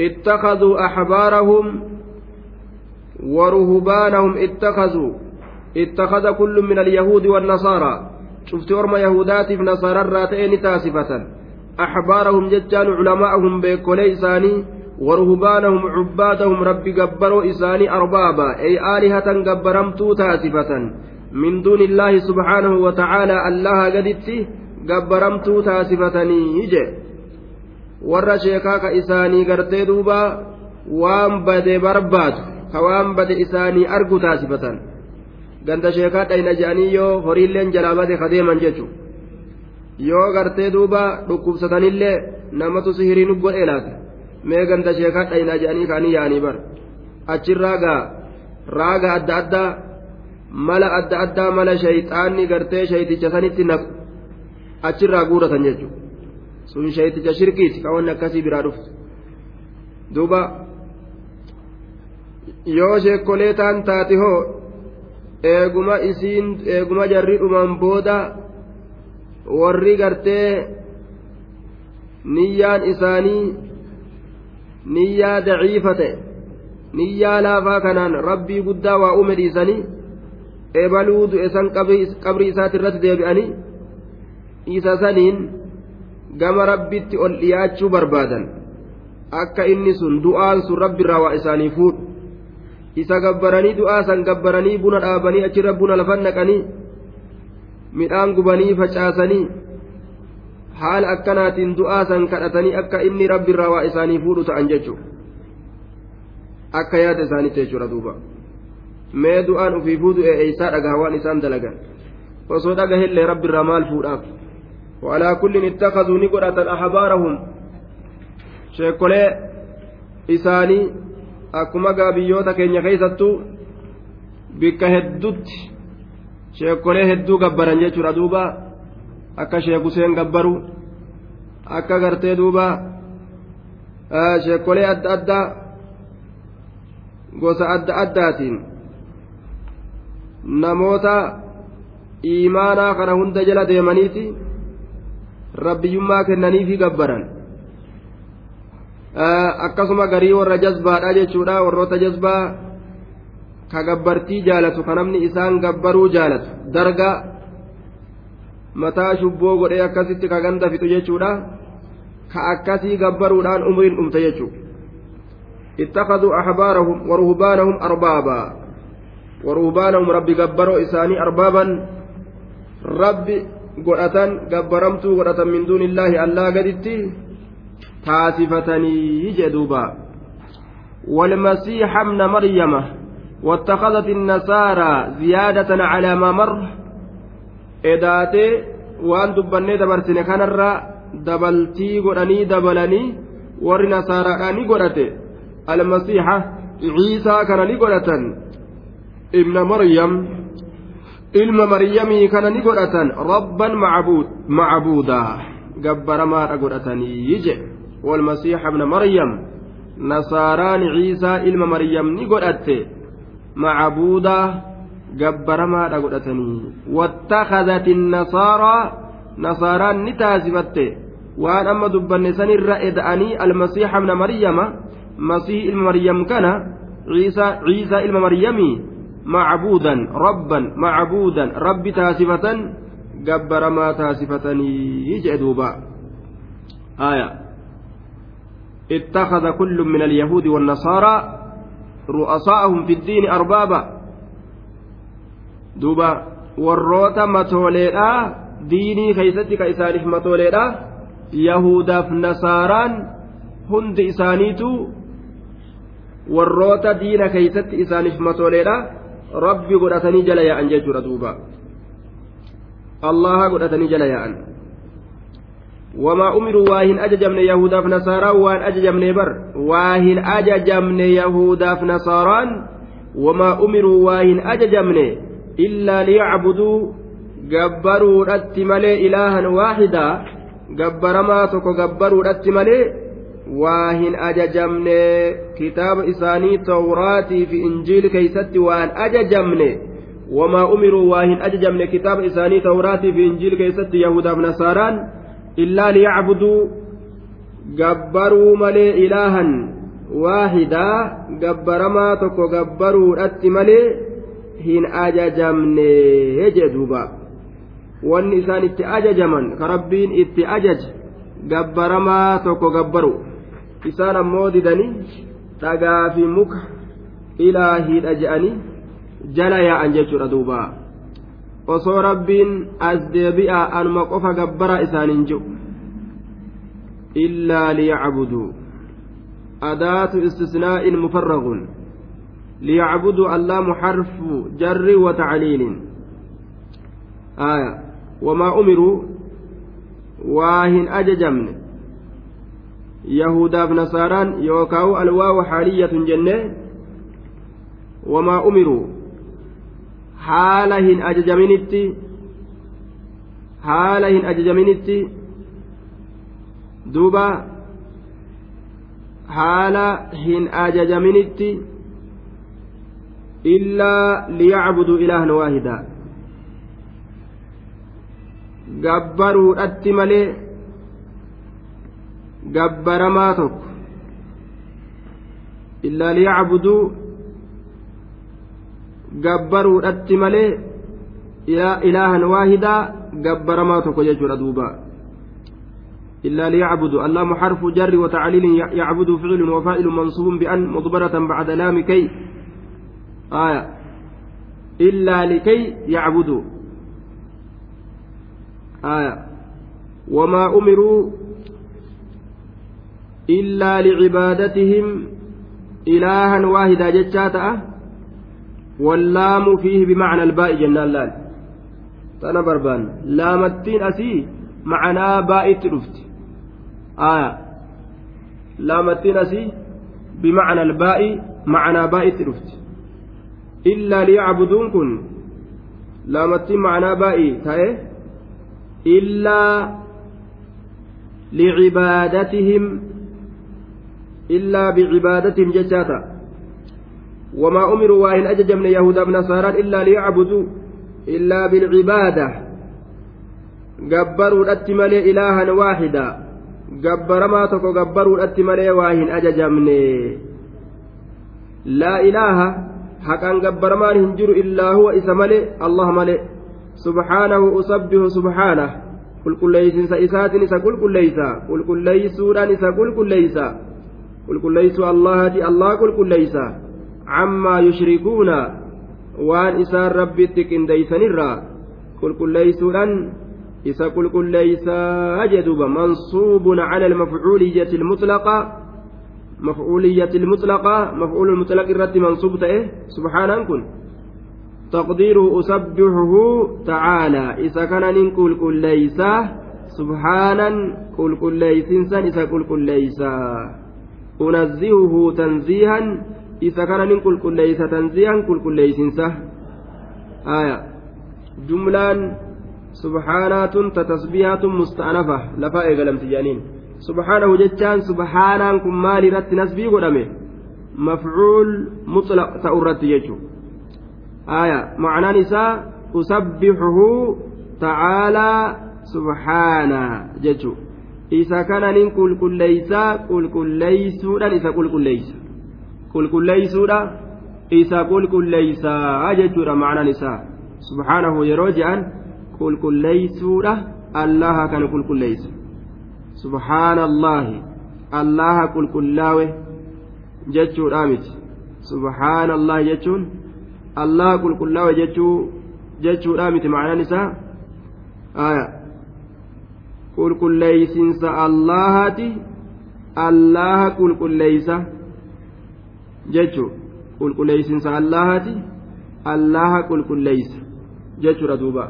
اتخذوا أحبارهم ورهبانهم اتخذوا اتخذ كل من اليهود والنصارى. شفت أرمى يهودات في نصارى الراتئين تاسفة أحبارهم ججان علماءهم بيكولي إساني ورهبانهم عبادهم ربي جبروا إساني أربابا. أي آلهة جبرمتو تاسفة. من دون الله سبحانه وتعالى الله قدت جبرمتو تاسفتني يجي warra sheekaa ka isaanii gartee duuba waan bade barbaadu ka waan bade isaanii argu taasifatan. Ganda sheekaa dhayna je'anii yoo horiilleen jalaa bade ka deeman jechuudha. Yoo gartee duuba dhukkubsatanillee namatu sihirii nu godhee laata? Mee ganda sheekaa dhaynaa je'anii kaanii yaa'anii bar achiin raagaa raaga adda addaa mala adda addaa mala shayxaanni gartee shayticha sanitti naqu. Achirraa guuratan jechuudha. Sun shayticha shirkiiti ka wanni akkasii biraa dhuftu duuba yoo sheekkolee taan taate hoo eeguma isiin eeguma jarri dhuman booda warri gartee niyyaan isaanii niyyaa daciifa ta'e niyyaa laafaa kanaan rabbii guddaa waa uume dhiisanii ebaluu du'e san qabrii isaati irratti deebi'anii isa saniin gama rabbitti ol dhiyaachuu barbaadan akka inni sun du'aan sun rabbiirraa waa isaanii fuudhu isa gabbaranii du'aa san gabbaranii buna dhaabanii achirra buna lafan naqanii midhaan gubanii facaasanii haala akkanaatiin du'aa san kadhatanii akka inni rabbiirraa waa isaanii fuudhu ta'an jechuudha akka yaada isaaniitti jechuudha duuba mee du'aan ofii fuudhu eeysaa dhagaa waan isaan dalagan osoo dhagahillee rabbiirraa maal fuudhaaf. وعلى كل اتخذوا نقرة أحبارهم شيكولي إساني akkuma gaabiyyoota keenya keessattuu bikka hedduutti sheekolee hedduu gabbaran jechuudha duuba akka sheek Huseen gabbaru akka gartee duuba sheekolee adda addaa gosa adda addaatiin namoota imaanaa kana hunda jala deemaniiti. Rabbiyyummaa kennaniifi gabbaran akkasuma garii warra jazbaadha jechuudha warroota jazbaa ka gabbartii jaalatu ka namni isaan gabbaruu jaalatu darga mataa shubboo godhee akkasitti ka ganda fixu jechuudha ka akkasii gabbaruudhaan umriin dhumte jechuudha اتخذوا أحبارهم ورهبانهم أربابا ورهبانهم ربي قبروا إساني أربابا ربي godhatan gabbaramtuu godhatan min duunillaahi allaa gaditti taasifatanii jedhuuba والمسيح ابن مريم واتخذت النصارى زيادة على ما مر إداتي وأن دبني دبرتني الرا دبلتي قراني دبلني ور نصارى أني قرأتي المسيح عيسى كان لي ابن مريم ilma maryamii kana ni godhatan rabban macbuudaa gabbaramaadha godhatanii je walmasiixa ibna maryam nasaaraan ciisaa ilma maryam ni godhatte macbuudaa gabbaramaadha godhatanii wattakadati nasaaraa nasaaraan ni taasifatte waan amma dubbanne sanirra eda'anii almasiixa ibna maryama masii ilma maryam kana ciisaa ilma maryamii معبودا ربا معبودا ربي تاسفة جبر ما تاسفتني يجدوبا آية اتخذ كل من اليهود والنصارى رؤساءهم في الدين أربابا دوبا matooleedha diinii keeysatti ka isaaniif matooleedha yahudaaf nasaaraan hundi isaaniitu warroota diina keeysatti isaaniif matooleedha rabbi godhatanii jala yaa'an jechuudha duuba. Allaha godhatanii jala yaa'an. وما أمروا واهن أججمن يهودا في نصارى وان أججمن بر واهن أججمن يهودا في نصارى وما أمروا واهن أججمن إلا ليعبدوا جبروا رتملي إلها واحدا جبر ما تكو جبروا رتملي waa hin ajajamne kitaaba isaanii tawraatii fi injiil keeysatti waan ajajamne wamaa umiruu waa hin ajajamne kitaaba isaanii tawraatii fi injiil keeysatti yahudaaf nasaaraan illaa liyacbuduu gabbaruu malee ilaahan waahidaa gabbaramaa tokko gabbaruudhatti malee hin ajajamne jee duuba wanni isaan itti ajajaman ka rabbiin itti ajaja gabbaramaa tokko gabbaru isaan ammoo didanii dhagaa fi muka ilaahiidha je'anii jala yaa'an jechuudha duuba osoo rabbiin as deebi'aa anuma qofa gabbara isaaniin jiru illaa liyacbuduu adaatu istisnaa'in mufarragun liyacbuduu allaamu xarfu jarri wa tacliilin aya wamaa umiruu waa hin ajajamne yahudaaf nasaaraan yookaawu alwaawu xaaliyyatun jenne wamaa umiruu haala hin ajajaminitti haala hin ajajaminitti duuba haala hin ajajaminitti illaa liyacbuduu ilaahan waahidaa gabbaruudhatti malee gabbaramaa tokko illaa liyacbuduu gabbaruudhatti malee ilaahan waahidaa gabbaramaa tokko jechuudha duuba إلا ليعبدوا اللام حرف جر وتعليل يعبد فعل وفائل منصوب بأن مضبرة بعد لام كي آية إلا لكي يعبدوا آية وما أمروا إلا لعبادتهم إلها واحدا جتشاتا واللام فيه بمعنى الباء جنان لال. تنا بربان. لامتين أسي معنى باء ترفت آية. لامتين أسي بمعنى الباء معنى باء ترفت إلا ليعبدون كن. لامتين معنى باء. تايه. إلا إلا بعبادتهم جشاتا وما أمروا وإن أججمن يهودا بنصارى إلا ليعبدوا إلا بالعبادة جبروا الأتمالي إلها واحدا gabbaramaa tokko gabbaruudhatti malee waa hin ajajamne laa ilaaha haqaan gabbaramaan hin jiru illaa huwa isa male allah male subhaanahu usabbihu subhaanah qulqulleeysinsa isaatiin isa qulqulleeysa qulqulleeysuudhaan isa qulqulleeysa qulqulleeysuu allahati allah qulqulleeysa cammaa yushrikuuna waan isaan rabbitti qindeeysanirraa qulqulleeysuudhaan isa qulqulleeysaa jedhuba mansuubun cala almafcuuliyyati almutlaqa مفعولية المطلقة مفعول المطلق الرد منصوب تأه سبحانه كن تقديره أسبحه تعالى إذا كان نقول كل ليس سبحانا كل كل ليس تنزيها إذا نقول كل ليس unazzihuhu tanziihan isa kana nin qulqulleeysa tanziihan qulqulleeysinsa. Aya. Jumlaan subhaanaatun tatasbihaatun musta'anafa lafaa eegalamti jedhaniin subhaanahu jechaan subhaanaan kun maali irratti nasbii godhame? Mafcuul mutlaq ta'u irratti jechuu aya. Macnaan isaa usabbihuhu ta'aalaa subhaanaa jechuu قل كل ليس قل كل ليس إذا قل كل ليس أججو معنى نساء سبحانه يروجعن qulqulleeysuudha allaha kana qulqulleeysa subhaana allaahi allaha qulqullaawe jechuudha miti subhaana allaahi jechuun allaha qulqullaawe jechuu jechuudha miti macnaan isaa aya qulqulleeysinsa allahati allaha qulqulleeysa jechuu qulqulleeysinsa allahati allaha qulqulleeysa jechuudha duuba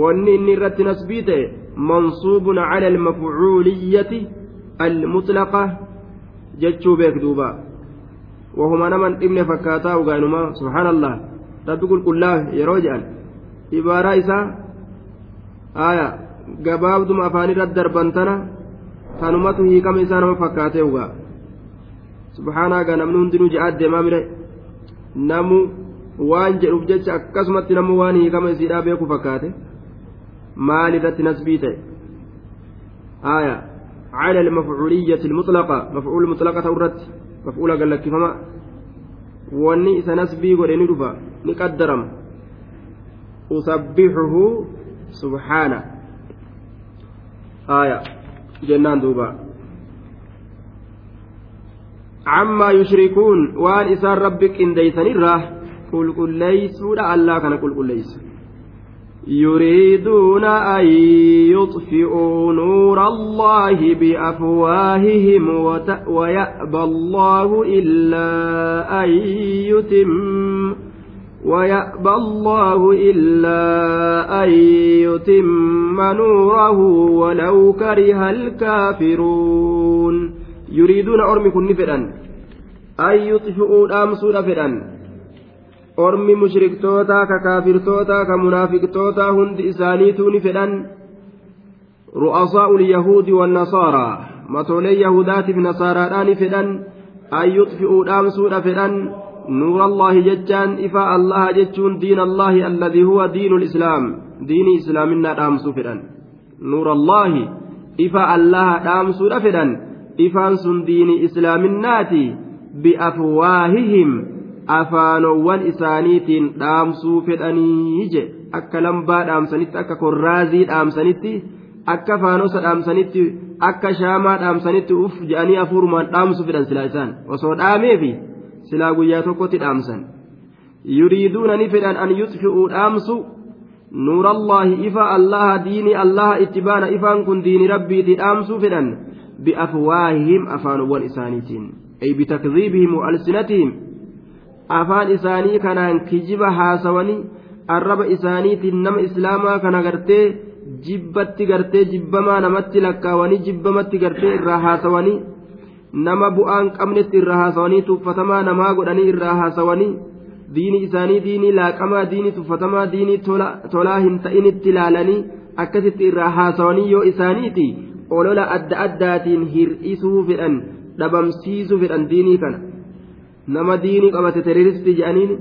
wanni inni irratti nasbii ta'e mansuubun cala almafcuuliyyati almutlaqa jechuu beek duuba wahuma naman dhibne fakkaataa ugaanuma subhaanallah rabbi qulqullaa yeroo jedhan ibaaraa isaa aya gabaabduma afaan irratti darban tana tanumatu hiikama isaa nama fakkaatee ugaa subhaanaa gaa namni hundinuu je'aat deemaa namu waan jedhuuf jecha akkasumatti namu waan hiikama isiidhaa beeku fakkaate maal irratti nasbii ta'e aya المفعولية المطلقة مفعول مطلقة أورت مفعول قال لك فما wanni isa nasbii godhe ni dhufa ni qaddarama usabbihuhu subhaana aya jennaan duuba cammaa yushrikuun waan isaan rabbi qindeeysanirraa qulqulleeysuudha allaa kana qulqulleeysa يريدون أن يطفئوا نور الله بأفواههم ويأبى الله إلا أن يتم ويأبى الله إلا أن يتم نوره ولو كره الكافرون. يريدون أرمكم نفرا أن يطفئوا الأمس فرأ أرم مشرك توتا ككافر توتا كمنافق توتا هند إساني توني رؤساء اليهود والنصارى. متولي تولي يهودات في نصارى أن يطفئوا الأمس نفرا fedhan nuura allaahi jechaan ifa allaha jechuun diina allaahi alladii huwa diinu lislaam diinii islaaminaa dhaamsuu fedhan nuura allaahi ifa allaha dhaamsuudha fedhan ifaan sun diinii islaaminaati biafwaahihim afaanowwan isaaniitiin dhaamsuu fedhanii je akka lambaa dhaamsanitti akka korraazii dhaamsanitti akka faanosa dhaamsanitti akka shaamaa dhaamsanitti uf je'anii afuurumaan dhaamsuu fedhan silaa isaan osoo dhaameefi silaa guyyaa tokkotti dhaamsan yuriiduuna ni fedhan an yutfi'uu dhaamsu nuurallaahi ifa allaha diini allaha itti baana ifaan kun diini rabbiiti dhaamsuu fedhan biafwaahihim afaanowwan isaaniitiin ay bitakdiibihim wa alsinatihim afaan isaanii kanaan kijiba haasawanii arraba isaaniitiin nama islaamaa kana gartee jibbatti gartee jibbamaa namatti lakkaawanii jibbamatti gartee irraa haasawanii nama bu'aan qabnetti irraa haasawanii tuffatamaa namaa godhanii irraa haasawanii diini isaanii diinii laaqamaa diinii tuffatamaa diinii tolaa hin ta'initti ilaalanii akkasitti irraa haasawanii yoo isaaniiti olola adda addaatiin hir'isuu fedhan dhabamsiisuu fedhan diinii kana. nama diinii qabate teroristii jedhaniin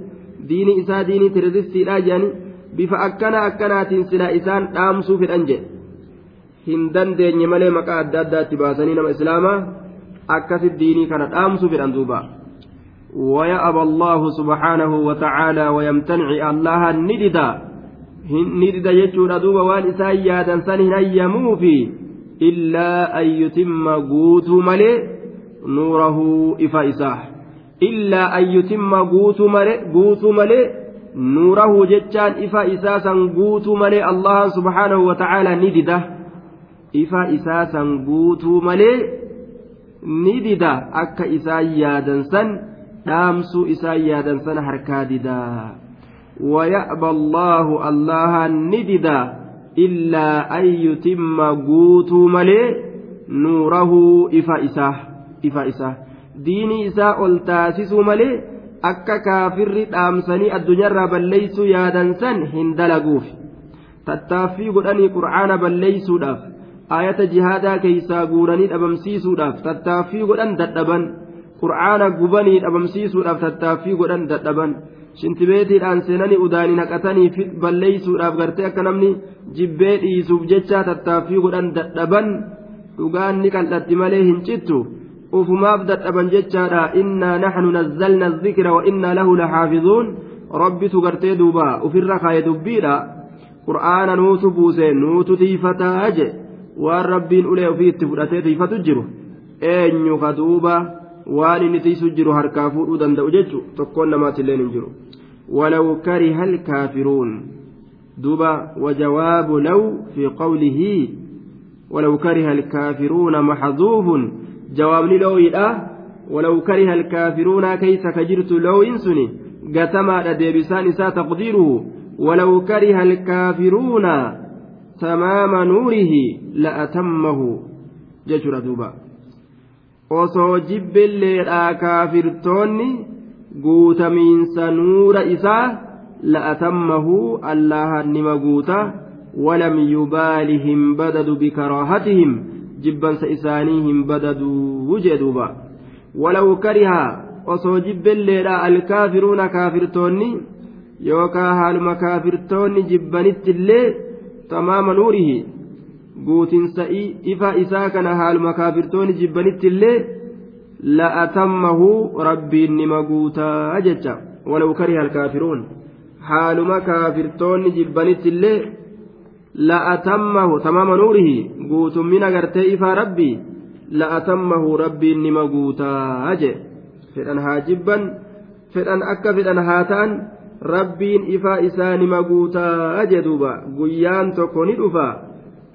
diinii isaa diinii teroristiidha jedhanii bifa akkana akkanaatiin silaa isaan dhaamsuu fedhan jedhe hin dandeenye malee maqaa adda addaatti baasanii nama islaamaa diinii kana dhaamsuu fedhan duuba ويأبى الله سبحانه وتعالى ويمتنع الله نددا نددا يجور دوبا وان إسان يادا سن هيمو في إلا أن يتم قوت ملي نوره إفا إساه illaa an yutimma guutuu malee nuurahu jechaan ifa isaasan guutuu malee allahan subhaanahu wa ta'aalaa ni dida ifa isaasan guutuu malee ni dida akka isaan yaadansan dhaamsuu isaan yaadansan harkaa didaa ويأبى الله الله نددا إلا أن يتم قوتو ملي نوره إفا إساه إفا إساه diinii isaa ol taasisuu malee akka kaafirri dhaamsanii addunyaarraa balleeysuu yaadansan hin dalaguuf tattaaffii godhanii qur'aana balleeysuudhaaf ayata jihaadaa keeysaa guuranii dhabamsiisuudhaaf tattaaffii godhan dadhaban qur'aana gubanii dhabamsiisuudhaaf tattaaffii godhan dadhaban shintibeetiidhaan seenanii udaanii naqatanii balleeysuudhaaf gartee akka namni jibbee dhiisuuf jecha tattaaffii godhan dadhaban dhugaan ni qal'atti malee hin cittu. ufumaaf dadhaban jechaadha innaa naxnu nazzalna adikra wa innaa lahu laxaafizuun rabbitu gartee duuba ufirra kaaye dubbiidha qur'aana nuutu buuse nuutu tiifataa je waan rabbiin ulee ofii itti fudhatee tiifatu jiru eenyu ka duuba waan inni tiisu jiru harkaa fuudhuu danda'u jechu tokkoon namaatilleen hin jiru ولو كره الكافرون دوبا وجواب لو في قوله ولو كره الكافرون محذوف jawaabni looyidha walaw kariha alkaafiruuna keeysa ka jirtu looyin suni gatamaadha deebisaan isaa taqdiiruhu walaw kariha alkaafiruuna tamaama nuurihi la'atammahu jechuudha duuba osoo jibbilleedhaa kaafirtoonni guutamiinsa nuura isaa la'atammahu allahan nima guuta walam yubaalihim badadu bikaraahatihim jibbansa isaanii hin badaduu jee duuba walaw kariha osoo jibbelleedha alkaafiruuna kaafirtoonni yookaa haaluma kaafirtoonni jibbanittillee ifa isaa kana haaluma kaafirtoonni jibbanitti illee la'atammahu rabbiin nima guutaa jecha walaw kariha alkaafiruun haaluma kaafirtoonni jibbanitti illee la'atammahu tamaama nuurihi guutummina gartee ifaa rabbii la'atammahu rabbiin nima guutaa je fedhan haa jibban fedhan akka fedhan haa ta'an rabbiin ifaa isaa nima guutaa je duuba guyyaan tokko ni dhufa.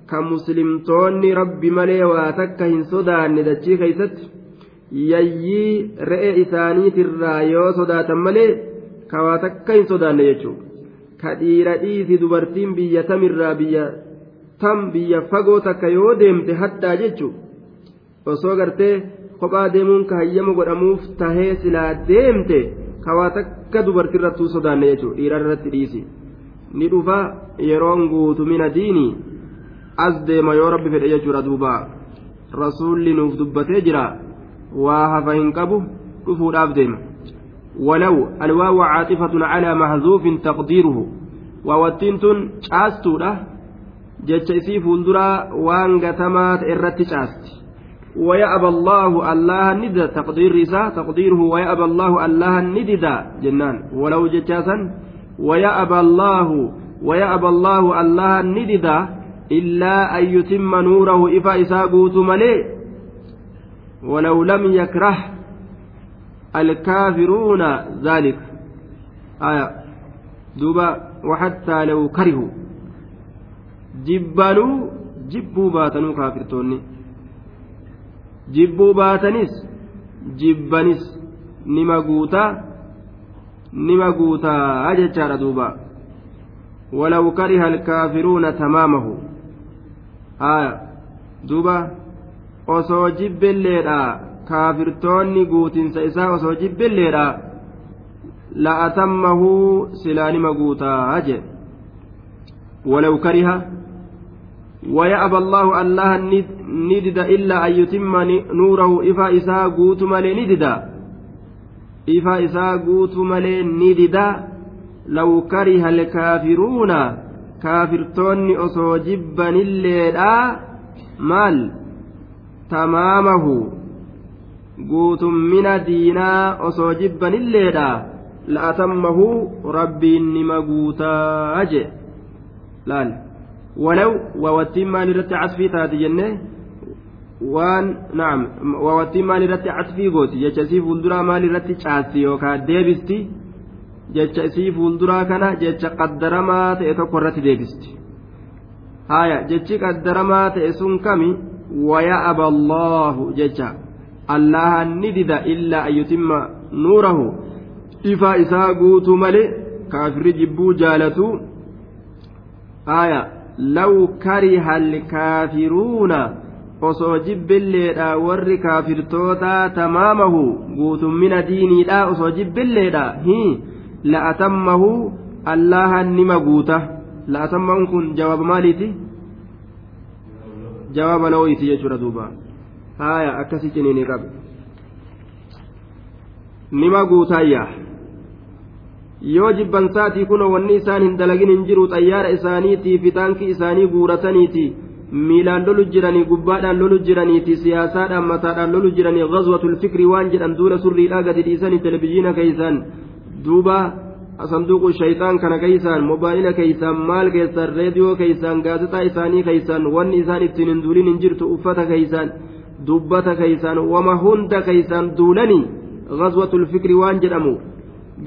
Kan muslimtoonni rabbi malee waa takka hin sodaanne dachii keeysatti yayyii re'e isaaniitirraa yoo sodaatan malee ka waa takka hin sodaanne jechuudha. Ka dhiira dhiisi dubartiin biyya tamirraa biyya tam biyya fagoo takka yoo deemte haddaa jechuudha. Osoo gartee kophaa deemuun ka hayyama godhamuuf tahee silaa deemte ka waa takka dubartiirrattuu sodaanne jechuudha dhiira irratti dhiisi ni dhufa yeroon guutumina diinii. as deema yoo rabbi fedhe jechuudha duuba rasuulli nuuf dubbatee jira waa hafa hin qabu dhufuudhaaf deema ولو الواو عاطفة على محذوف تقديره ووتين تن caastuudha jecha isii fuulduraa waan gatamaa ta'e irratti caasti ويأبى الله الله ندى. تقدير رسا تقديره ويأبى الله الله ندى جنان. ولو جتاسا ويأبى الله ويأبى الله الله ندى an yutimma nuurahu ifa isaa guutu malee walaw lam yakrah alkaafiruuna ذلك. آية. دوبا. وحتى لو كرهوا. jibbanuu jibbuu baatanuu kaafirtoonni jibbuu baatanis jibbanis nima guutaa nima guutaa jechaadha duuba walaw kariha alkaafiruuna tamaamahu aya duuba osoo jibbilleedha kaafirtoonni guutinsa isaa osoo jibbilleedha la'atammahu silaanima guutaa jedhe walaw kariha ويأبى الله الله ندد إلا أن يتم نوره إفا إساء قوت نددا إفا إساء قوت نددا لو كره الكافرون osoo jibbanilleedha maal tamaamahu guutummina diinaa osoo jibbanilleedha la'atammahu rabbiin nima guutaa je laal walaw ولو ووتين مال رت عطفي تاتي جنة وان نعم ووتين مال رت عطفي غوتي جتشي فولدرا مال رت شاتي يوكا ديبستي jecha isii fuulduraa kana jecha qaddaramaa ta'e tokko irratti deebisti. Haya jechi qaddaramaa ta'e sun kami? Waya'aba allaahu jecha. Allahan ni dida illaa an yutimma nuurahu. Ifa isaa guutuu male kaafirri jibbuu jaalatuu haya law kariha alkaafiruuna osoo jibbilleedha warri kaafirtootaa tamaamahu guutummina diiniidha osoo jibbilleedha hii la'atammahu allahan nima guuta. La'atammahuun kun jawaaba maaliiti? Jawaaba looyiti jechuudha duuba. Haaya akkasii ciniini qabe nima guutaayya yoo jibbansaatii kunoo wanni isaan hin dalagin hin jiru xayyaara isaaniitii fitaankii isaanii guurataniiti miilaan lolu jiranii gubbaadhaan lolu jiraniiti siyaasaadhaan mataadhaan lolu jiranii ghazwatul fikri waan jedhan duula surriidhaa gadi dhiisanii televizhiina keeysan duuba sanduuqu shayxaan kana keeysaan mobaayila keeysaan maal keessan reediyoo keeysaan gaazexaa isaanii keeysaan wanni isaan ittiin hin duulin hin jirtu uffata keeysaan dubbata keeysaan wama hunda keeysaan duulanii ghazwatul fikri waan jedhamu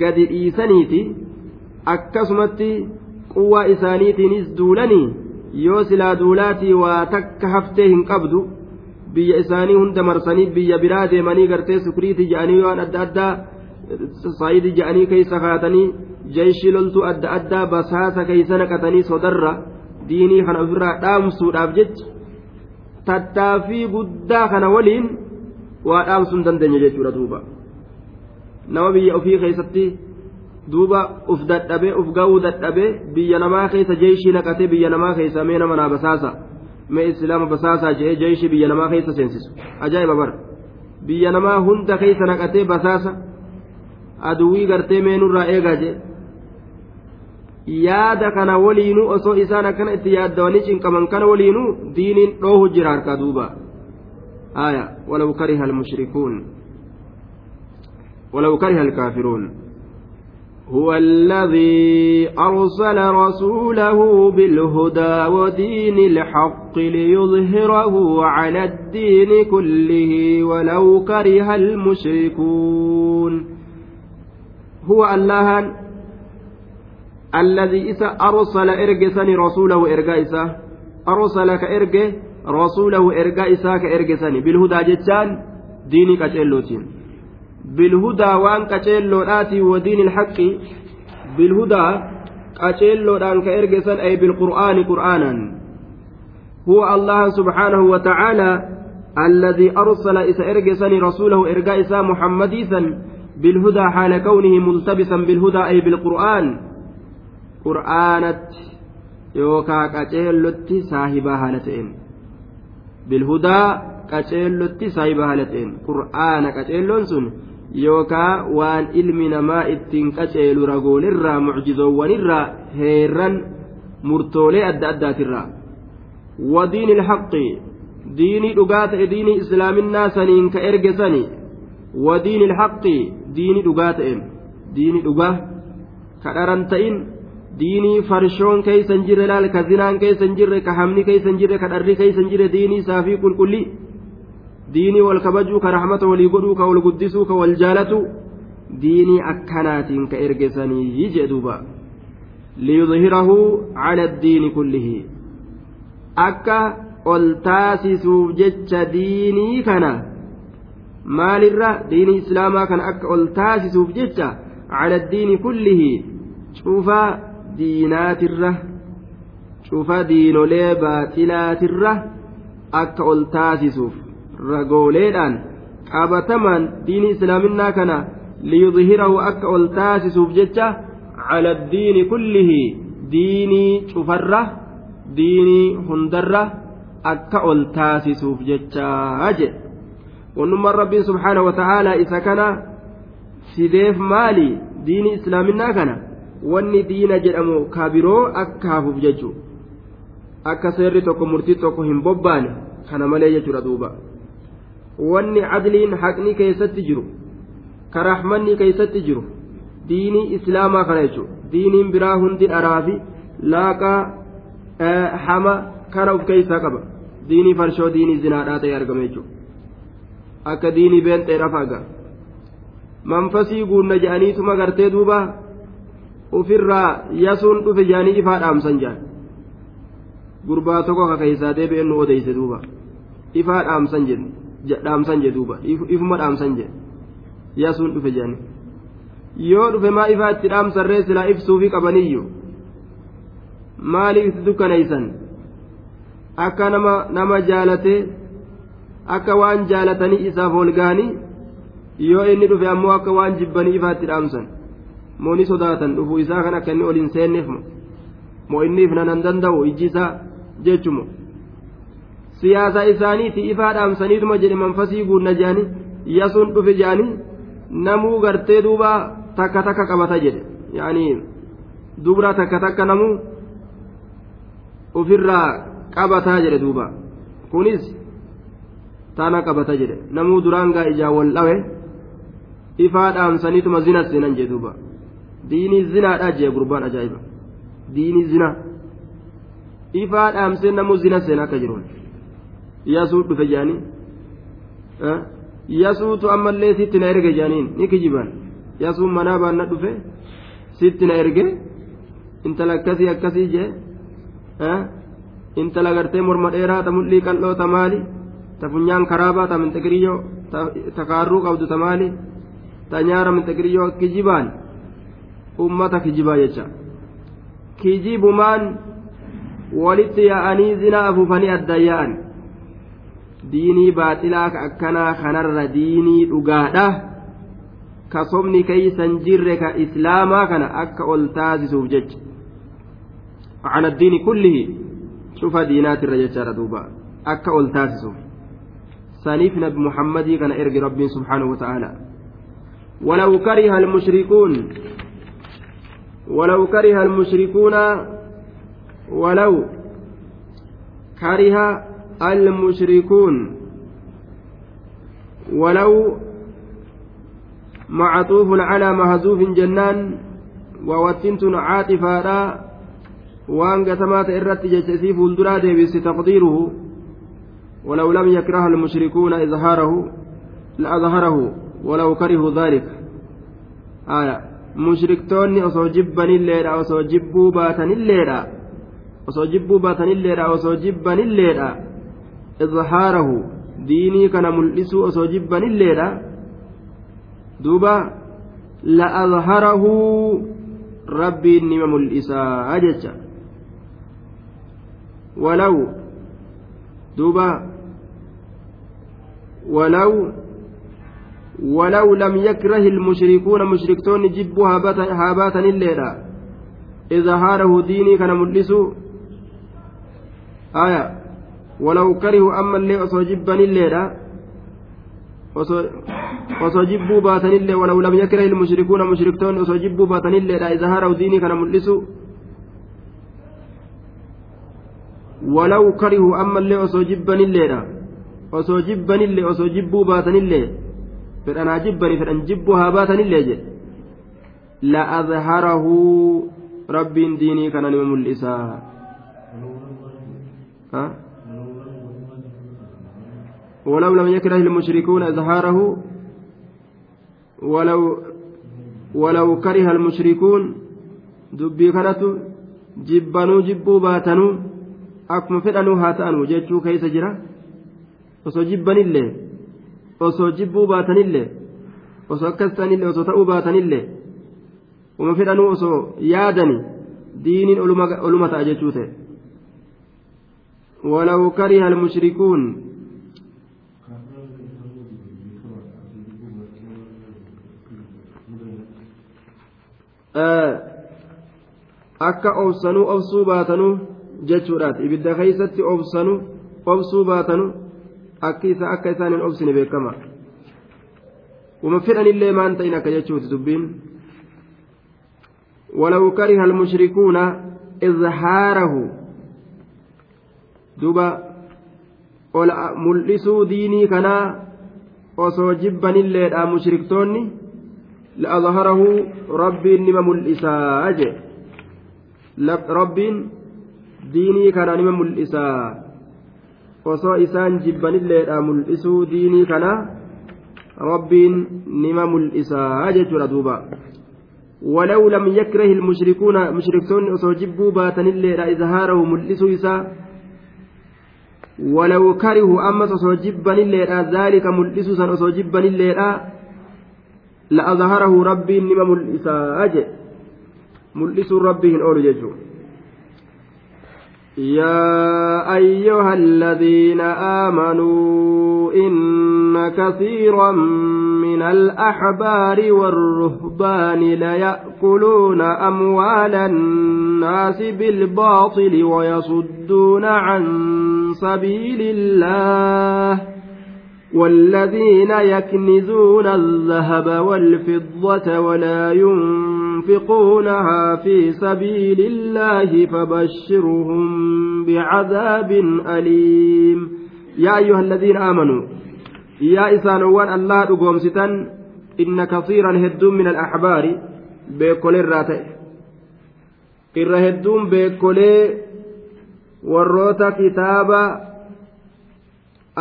gadi dhiisaniiti akkasumatti quwwaa isaaniitiinis duulanii yoo silaa duulaatii waa takka haftee hin qabdu biyya isaanii hunda marsanii biyya biraa deemanii gartee sukuriitii jedhanii waan adda addaa saayidii jedhanii keessa kaatanii jeeshii loltuu adda addaa basaasa keessa naqatanii sodarra diinii kana ofirraa dhaamsuudhaaf jecha tattaaffii guddaa kana waliin waa dhaamsuu dandeenye jechuudha duuba nama biyya ofii keessatti duuba uf dadhabee uf ga'uu dadhabee biyya namaa keessa jeeshii naqatee biyya namaa keessa mee nama naa basaasa mee islaama basaasaa jedhee jeeshii biyya namaa keessa seensisu ajaa'iba bara biyya namaa hunda keessa naqatee basaasa. aduwwii gartee meenurraa eegaa jee yaada kana waliinuu osoo isaan akkana itti yaaddawanii cinqaman kana waliinuu diiniin dhoohu jira harkaa duuba آية ولو كره المشركون ولو كره الكافرون. هو الذي أرسل رسوله بالهدى ودين الحق ليظهره على الدين كله ولو كره المشركون. هو الله الذي إذا أرسل إرجسني رسوله إرجائسه أرسل كإرجه isaa ka ergesani bilhudaa jechaan diinii qaceellootiin bilhudaa waan qaceelloodhaati wadiini ilhaqqi bilhudaa qaceelloodhaan ka ergesan ay bilqur'aani qur'aanan huwa allaha subxaanahu wa tacaala الذي أرسل إسا إرجسني رسوله إرجاء إسا محمديسا بالهدى حال كونه ملتبسا بالهدى أي بالقرآن قرآنت يوكا كاتيلوتي صاحبها هالتين bilhudaa qaceellotti saayiba halateen qur'aana qaceelloon sun yookaa waan ilmi namaa ittiin qaceelu ragoolirraa mucjizoowwanirraa heerran murtoolee adda addaatirraa wadiini ilhaqqi diinii dhugaa ta'e diinii islaaminaa saniin ka erge sani. Wadiini ilhaqqi diinii dhugaa ta'een. Diinii dhugaa ka dharan ta'in diinii farshoon keeysa hin jirre laal ka zinaan keeysa hin jirre ka hamni keeysa hin jirre ka dharri keeysa hin jirre diinii saafii qulqulli wal guddisuu ka wal jaalatu diinii akkanaatiin ka ergesanii jee duuba liyudhirahu cala addiini kullihi akka ol taasisuuf jecha diinii kana maalirra diinii islaamaa kana akka ol taasisuuf jecha cala addiini kullihi cufaa diinaatirra cufa diinolee baaxilaatirra akka ol taasisuuf ragooleedhaan qabatamaan diinii islaaminaa kana liyudhirahu akka ol taasisuuf jecha cala addiini kullihi diinii cufarra diinii hundarra akka ol taasisuuf jechaa jedhe. Wannummaan rabbiin subxaana wa ta'aalaa isa kana fideef maali diinii islaaminaa kana? Wanni diina jedhamu ka biroo akka hafuuf jechuudha. Akka seerri tokko murtii tokko hin bobbaane kana malee jechuudha duuba wanni cadliin haqni keessatti jiru ka rahmanni keessatti jiru diinii islaamaa kana jechuudha. Diiniin biraa hundi dharaa fi laaqaa hama kana of keessaa qaba. Diinii farshoo diinii zinaadhaa ta'e argame jechuudha. Akka diinii beenxee rafaaga manfasii guunna je'aniituma gartee duuba. ufirraa yasuun dhufe jaanii ifaa dhaamsan jaan gurbaa tokko ka keessaa deebi'een nu odeyse duuba. Ifaa dhaamsan dhaamsan je duuba ifuma dhaamsan je yasuun dhufe jaanii yoo dhufe maa ifaa itti dhaamsarree silaa ibsuufi qabaniyyu maaliif itti dukkaneeysan akka nama nama jaalatee akka waan jaalatanii isaaf ol ga'anii yoo inni dhufe ammoo akka waan jibbanii ifaa itti dhaamsan moo ni sodaatan dhufuu isaa kan akka inni ol hin seenneef moo inniif nanan danda'u ijji isaa jechumo siyaasa isaaniiti ifaa dhaamsaniituma jedhe manfasii guunna jedhani yasuun dhufe jedhani namuu gartee duuba takka takka qabata jedhe yaanii dubra takka takka namuu ofirraa qabataa jedhe duuba kunis tana qabata jedhe namuu duraan gaa ijaa wal dhawe ifaa dhaamsaniituma zina seenan jedhe duuba diinii zinaadha jee gurbaan ajaa'iba diinii zinaa ifaa dhaamsee namuu zina seen akka jiruun yasuu dhufe jaanii yasuutu ammallee sitti na erge jaaniin ni kijiban yasuun manaa baanna dhufe sitti na erge intala akkasii akkasii jee intala gartee morma dheeraa ta mul'ii qal'oo ta maali ta funyaan karaabaa ta minxegiriyyoo ta kaarruu qabdu ta maali ta nyaara minxegiriyyoo kijibaan ummata kijibaa jecha kijibumaan walitti yaa'anii zinaa afuufanii adda yaa'an diinii baaxilaa ka akkanaa kanarra diinii dhugaadha. Ka sobni keeysan jirre ka islaamaa kana akka ol taasisuuf jecha. على الدين كله شوف دينات الرجال دوبا أكا أول تاسسو سنيف نبي محمد كان إرجي ربي سبحانه وتعالى ولو كره المشركون ولو كره المشركون ولو كره المشركون ولو معطوف على مهزوف جنان ووتنت عاطفة وان قتمات إرت جتسي فولدرا ديبس ولو لم يكره المشركون إظهاره لأظهره ولو كرهوا ذلك. آية. mushriktoonni osoo jibbanilleedha osoo jibbuu baatanilleedha osoo jibbuu baatanilleedha osoo jibbanilleedha izhaarahu diinii kana mul'isuu osoo jibbanilleedha duuba la'azharahu rabbiin nima mul'isaa jecha walaw duuba walaw ولو لم يكره المشركون مشركتون جبوا هاباتا الليلة إذا هاره ديني كان ملسو آية ولو كرهوا أما اللي أصو جبا الليلة osoo jibbuu baatanillee walaw lam yakrah ilmushrikuuna mushriktoonni osoo jibbuu baatanilleedha iza haraw diinii kana mul'isu walaw karihuu ammallee osoo jibbanilleedha osoo jibbanillee osoo jibbuu baatanillee fedhan haa jibbanii fedhan jibbuu haa baatanillee jedhe la'azharahu rabbiin diinii kana nima mul'isaa ولو لم يكره المشركون إظهاره ولو ولو كره المشركون دبي كانت جبنوا جبوا باتنوا أكم فدنوا هاتأنوا جيتشو كيس جرا osoo jibbanillee osoo jibbuu baatanillee osoo akkas ta'anillee osoo ta'uu baatanillee uma fedhanuu osoo yaadani diiniin oluma ta'a jechuu ta'e ولو كره المشركون akka obsanuu obsuu baatanuu jechuudhaati ibidda keeysatti obsanuu obsuu baatanuu akki isa akka isaan hin obsine beekama uma fedhanillee maan ta'in akka jechuuti dubbiin ولو كره المشركون إظهاره duba mul'isuu diinii kanaa osoo jibbanilleedha mushriktoonni rabbiin nima mul'isaa je rabbiin diinii kana nima mul'isaa osoo isaan jibbanilleedha mul'isuu diinii kana rabbiin nima mul'isaa jechuudha duuba ولو لم يكره المشركون مشركون أصو جبوا باتن الليلة إظهاره ملئسوا إساء ولو كرهوا أما أصو جبا الليلة ذلك ملئسوا أصو جبا الليلة لأظهره ربي نما ملئسا أجئ ملئس ربه أول ججو يا أيها الذين آمنوا إن كثيرا من الأحبار والرهبان ليأكلون أموال الناس بالباطل ويصدون عن سبيل الله. والذين يكنزون الذهب والفضة ولا ينفقونها في سبيل الله فبشرهم بعذاب أليم. يا أيها الذين آمنوا يا إسانوان الله أقوم ستن إن كثيرا هدوم من الأحبار بكل الراتئ. إر هدوم بكل warroota kitaaba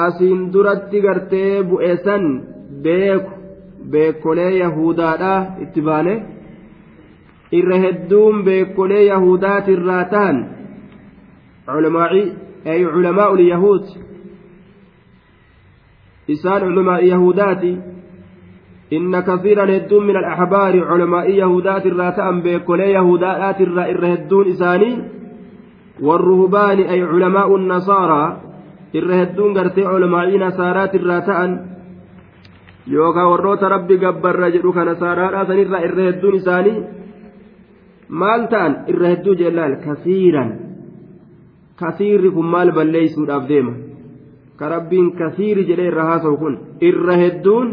asiin duratti gartee bu'eessan beeku beekolee yahudaadha itti baane irra hedduun beekolee yahudaatirraa ta'an ay culamaa ulyahuud isaan culamaa yahudaati inna kasiiran hedduun min alaxbaari culamaa'i yahudaatirraa ta'an beekolee yahudaadhaatirraa irra hedduun isaanii warruhbaani ay culamaa'u nasaaraa irra hedduun gartee olmaa'ii nasaaraati irraa ta'an yookaan warroota rabbi gabbarra jedhu kana nasaaraadhaa sanirraa irra hedduun isaanii maal ta'an irra hedduu jellaal kasiiran kasiirri kun maal balleeysuudhaaf deema ka rabbiin kasiiri jedhee irra haasa'u kun irra hedduun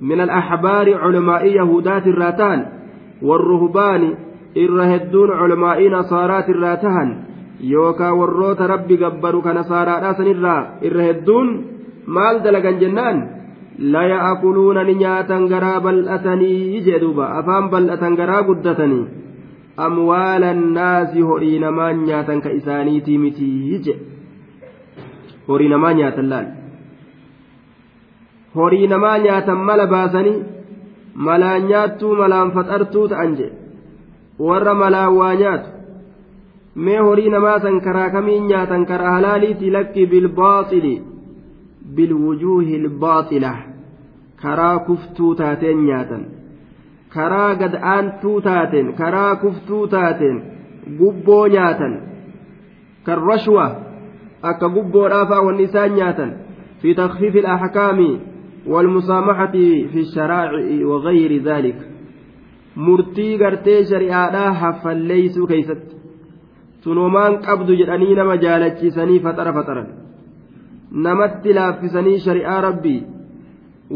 min al-axbaari culamaa'ii yahudaati irraa ta'an warruhbaani irra hedduun culmaa'ii nasaaraat irraa tahan yookaa warroota rabbi gabbaru ka nasaaraadhaa sanirraa irra hedduun maal dalagan jennaan? La ya'kuluuna ni nyaatan garaa bal'atanii jee duuba. Afaan bal'atan garaa guddatanii. Amwaala annaasi horii namaa nyaatan ka isaaniitii mitii je horii namaa nyaatan laal? Horii namaa nyaatan mala baasanii malaan nyaattuu malaan faxartuu ta'an je warra malaan waa nyaatu mee horii namaa san karaa kamiin nyaatan karaa halaaliiti lakki bilbaaxili bilwujuuhi ilbaaxila karaa kuftuu taateen nyaatan karaa gad aantuu taateen karaa kuftuu taateen gubboo nyaatan kan rashwa akka gubboodhaafaa wanni isaan nyaatan fi takfiifi alaxkaami والمسامحة في الشرائع وغير ذلك murtii gartee shari'aadhaa haffalleeysuu keeysatti sunumaan qabdu jedhanii nama jaalachiisanii faxara faxaran namatti laaffisanii shari'aa rabbii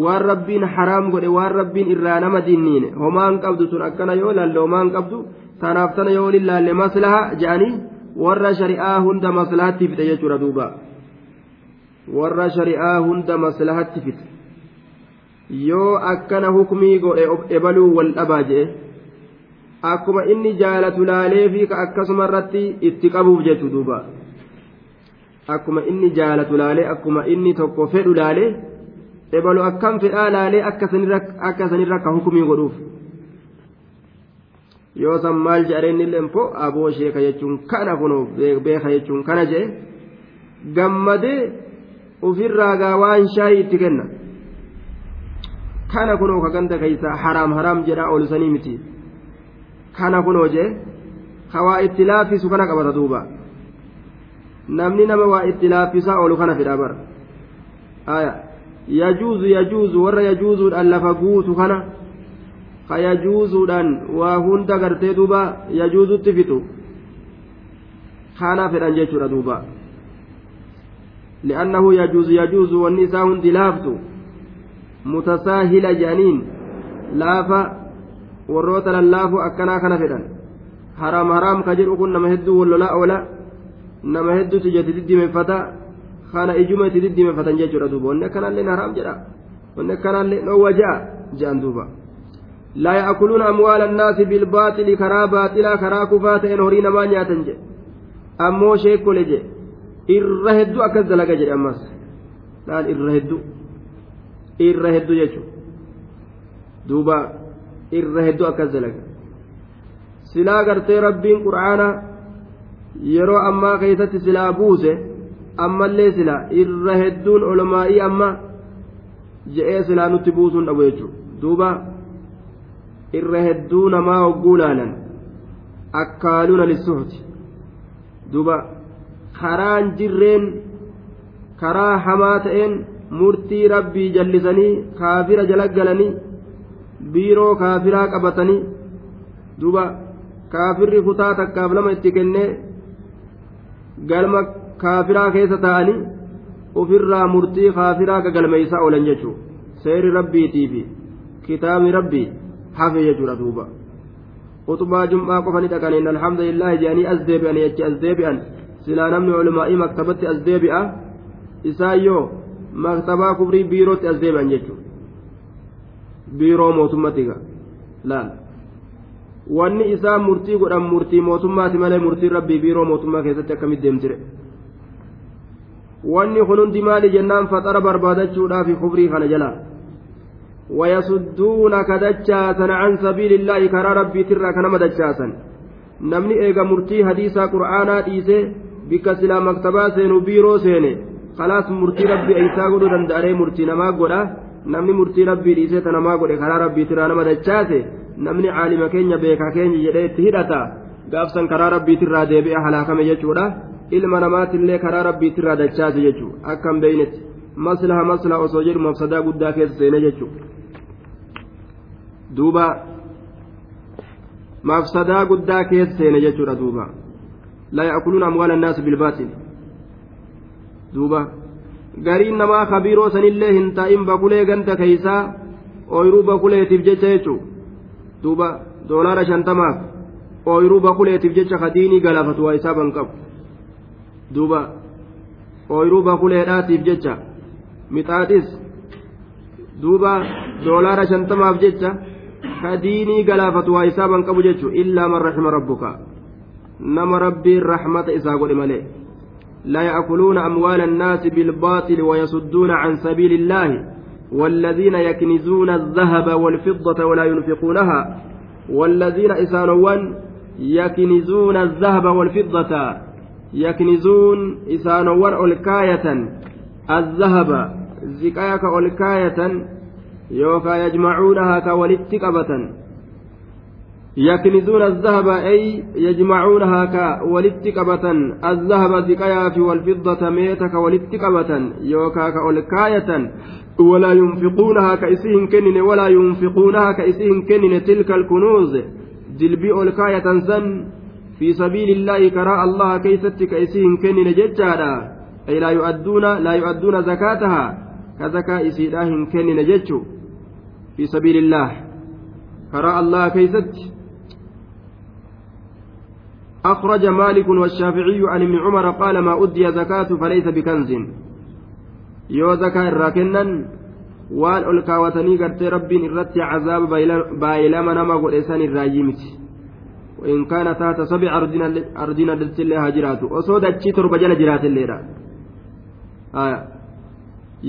waan rabbiin haraam godhe waan rabbiin irraa nama dinniine homaan qabdu sun akkana yoo laalle homaan qabdu tanaaf tana yoo lillaalle maslaha jedhanii warra shari'aa hunda maslahatti fixe jechuudha duuba warra shari'aa hunda maslahatti fixe yoo akkana hukmii godhe ebaluu wal dhabaa jedhe akkuma inni jaalatu laalee fi ka akkasuma irratti itti qabuuf jechu duuba. Akkuma inni jaalatu laalee akkuma inni tokko fedhu laalee ebalu akkam fedhaa laalee akka sanirra akka hukumii godhuuf. Yoo san maal jedhanii illee immoo aboo sheeka jechuun kana kunoo beeka jechuun kana jedhe gammadee ofirraa gaa waan shaayii itti kenna. Kana kunoo ka ganda keeysa haraam haraam jedhaa oolisanii miti kana kunoo jee ka waa itti laaffisu kana qabata duuba namni nama waa itti laaffisaa oolu kana fedha bara aya yajuuzu yajuuzu warra yajuuzuudhaan lafa guutu kana ka yajuuzuudhaan waa hunda gartee duuba yajuuzutti fixu kana fedhan jechuudha duuba li'annahu yajuuzu yajuuzu wanni isaa hundi laaftu mutasaahila jedhaniin laafa warroota lallaafu akkanaa kana fedhan haraam haraam ka jedhu kun nama hedduu wallolaa oola nama hedduutu jetti diddimeeffata kana ijuma itti diddimeeffatan jechuudha duuba wanni akkanaallee haraam jedha wanni akkanaallee dhoowwa ja'a jedhan duuba amwaala annaasi bilbaaxili karaa baaxilaa karaa kufaa ta'een horii namaa nyaatan jedhe ammoo sheekkole jedhe irra hedduu akkas dalaga jedhe ammas laal irra hedduu irra hedduu jechuudha duuba irra hedduu akkas dalaga. Silaa gartee rabbiin qur'aana yeroo ammaa keessatti silaa buuse ammallee silaa irra hedduun olomaa'ii amma je'ee silaa nutti buusuun dhabu jechuudha. Duuba irra hedduu namaa hogguu laalan akkaaluuna lissuhti duuba karaan jirreen karaa hamaa ta'een murtii rabbii jallisanii kaafira jala galanii biiroo kaafiraa qabatanii duuba kaafirri kutaa takkaaf lama itti kennee galma kaafiraa keessa taa'anii ofirraa murtii kaafiraa gagalmeeysaa oolan jechuudha seeri rabbiitii fi kitaabni rabbii hafe jechuudha duuba. Utubaa jum'aa qofa ni dhaqaniin alhamdulillahi jedhanii as deebi'anii achi as deebi'an. Silaa namni olumaa'ii maktabatti as deebi'a. Isaan maktabaa kubrii biirootti as deebi'an jechuudha biiroo mootummatti laal wanni isaa murtii godhan murtii mootummaati malee murtiin rabbii biiroo mootummaa keessatti akkamitti deemtire? Wanni kun hundi maali jennaan faxara barbaadachuudhaaf kufrii kana jalaa wayasudduunaka dachaasan an sabiilillaahi karaa rabbiitirraa kanama dachaasan. Namni eega murtii hadiisaa qur'aanaa dhiisee bikka silaa maktabaa seenuu biiroo seene kalaas murtii rabbii eeysaa godhuu danda'aree murtii namaa godha? نما قدا نمني مرتي ربي ديسي تنما قدا كرى ربي ترى نما دجاسي نمني عالم كينيا بيكا كينيا جدي تهدتا gaafsan karaa rabbiitirraa deebi'ee halaakame jechuudha ilma namaatillee karaa rabbiitirraa dachaase jechuudha akkam beeynetti maslaha maslaha osoo jedhu mafsadaa guddaa keessa seene jechuudha duuba mafsadaa guddaa keessa seene jechuudha duuba la ya'kuluuna amwaala annaasi bilbaatil duuba gariin namaa kabiiroo sanillee hin taa'in bakulee ganta keeysaa ooyiruu bakuleetiif jecha jechuudha duuba doolaara shantamaaf ooyiruu bakuleetiif jecha kadiinii galaafatu waa isaaban qabu duuba ooyiruu bakuleedhaatiif jecha mixaaxis duuba doolaara shantamaaf jecha kadiinii galaafatu waa isaaban qabu jechuun illaa man raxima rabbuka nama rabbiin raxmata isaa godhe malee لا يأكلون أموال الناس بالباطل ويصدون عن سبيل الله والذين يكنزون الذهب والفضة ولا ينفقونها والذين إسانوان يكنزون الذهب والفضة يكنزون إسانوان ألكاية الذهب زكايك ألكاية يوكا يجمعونها كولتكبة يكنزون الذهب أي يجمعونها كولتكبة الذهب زكايا والفضة ميتك ولتكبة يوكا كألكاية ولا ينفقونها كإسهم كنن ولا ينفقونها كإسهم كنن. تلك الكنوز. جلبي ألكاية سن في سبيل الله كراء الله كيست كإسهم كنن ججالا أي لا يؤدون لا يؤدون زكاتها. كزكاة إسيلاهم كنن ججو. في سبيل الله. كراء الله كيست أخرج مالك والشافعي عن ابن عمر قال ما أدي زكاة فليس بكنز kennan waan ol kaawwatanii gartee rabbiin irratti cazaaba baay'ilama nama godhe san irraayyii miti in kaana taata sabi ardina daltillee haa jiraatu osoo dachii torba jala jiraatelleedha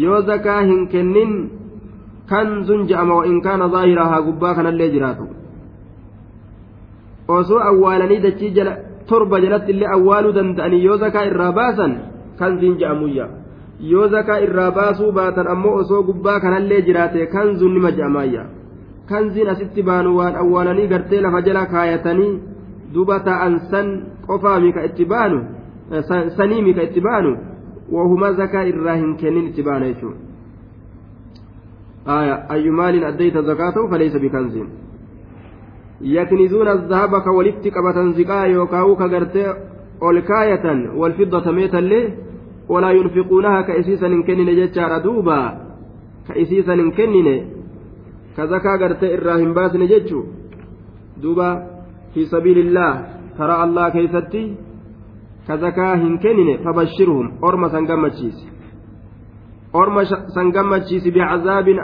yoo zakaa hin kennin kanzun je'ama wa in kaana zaahiraa haa gubbaa kanallee jiraatu osoo awwaalanii dachii jala torba jalatti illee awwaaluu danda'anii yoo zakaa irraa baasan kanziin je'amuyya yoo zakaa irraa baasuu baatan ammoo osoo gubbaa kanallee jiraate kanzuun nima je'amaayya kanziin asitti baanu waan awwaalanii gartee lafa jala kaayatanii duba ta'an san qofaa mika itti baanu sanii mika itti baanu wahuma zakaa irraa hin kennin itti baana jechuudha ayyu maalin addayta zakaatahu faleessa bikanziin yaknizuuna zahaba ka walitti qabatan ziqaa yookaan ka gartee ol kaayatan walfiddata meetallee walaa yunfiquunaha ka isiisan hin kennine jechaadha duuba ka isiisan hin kennine ka zakaa gartee irraa hin baasne jechuu duuba fi sabiilillaah karaa allah keeysatti ka zakaa hin kennine fabashirhum orma san gammachiisi orma san gammachiisi bicazaabin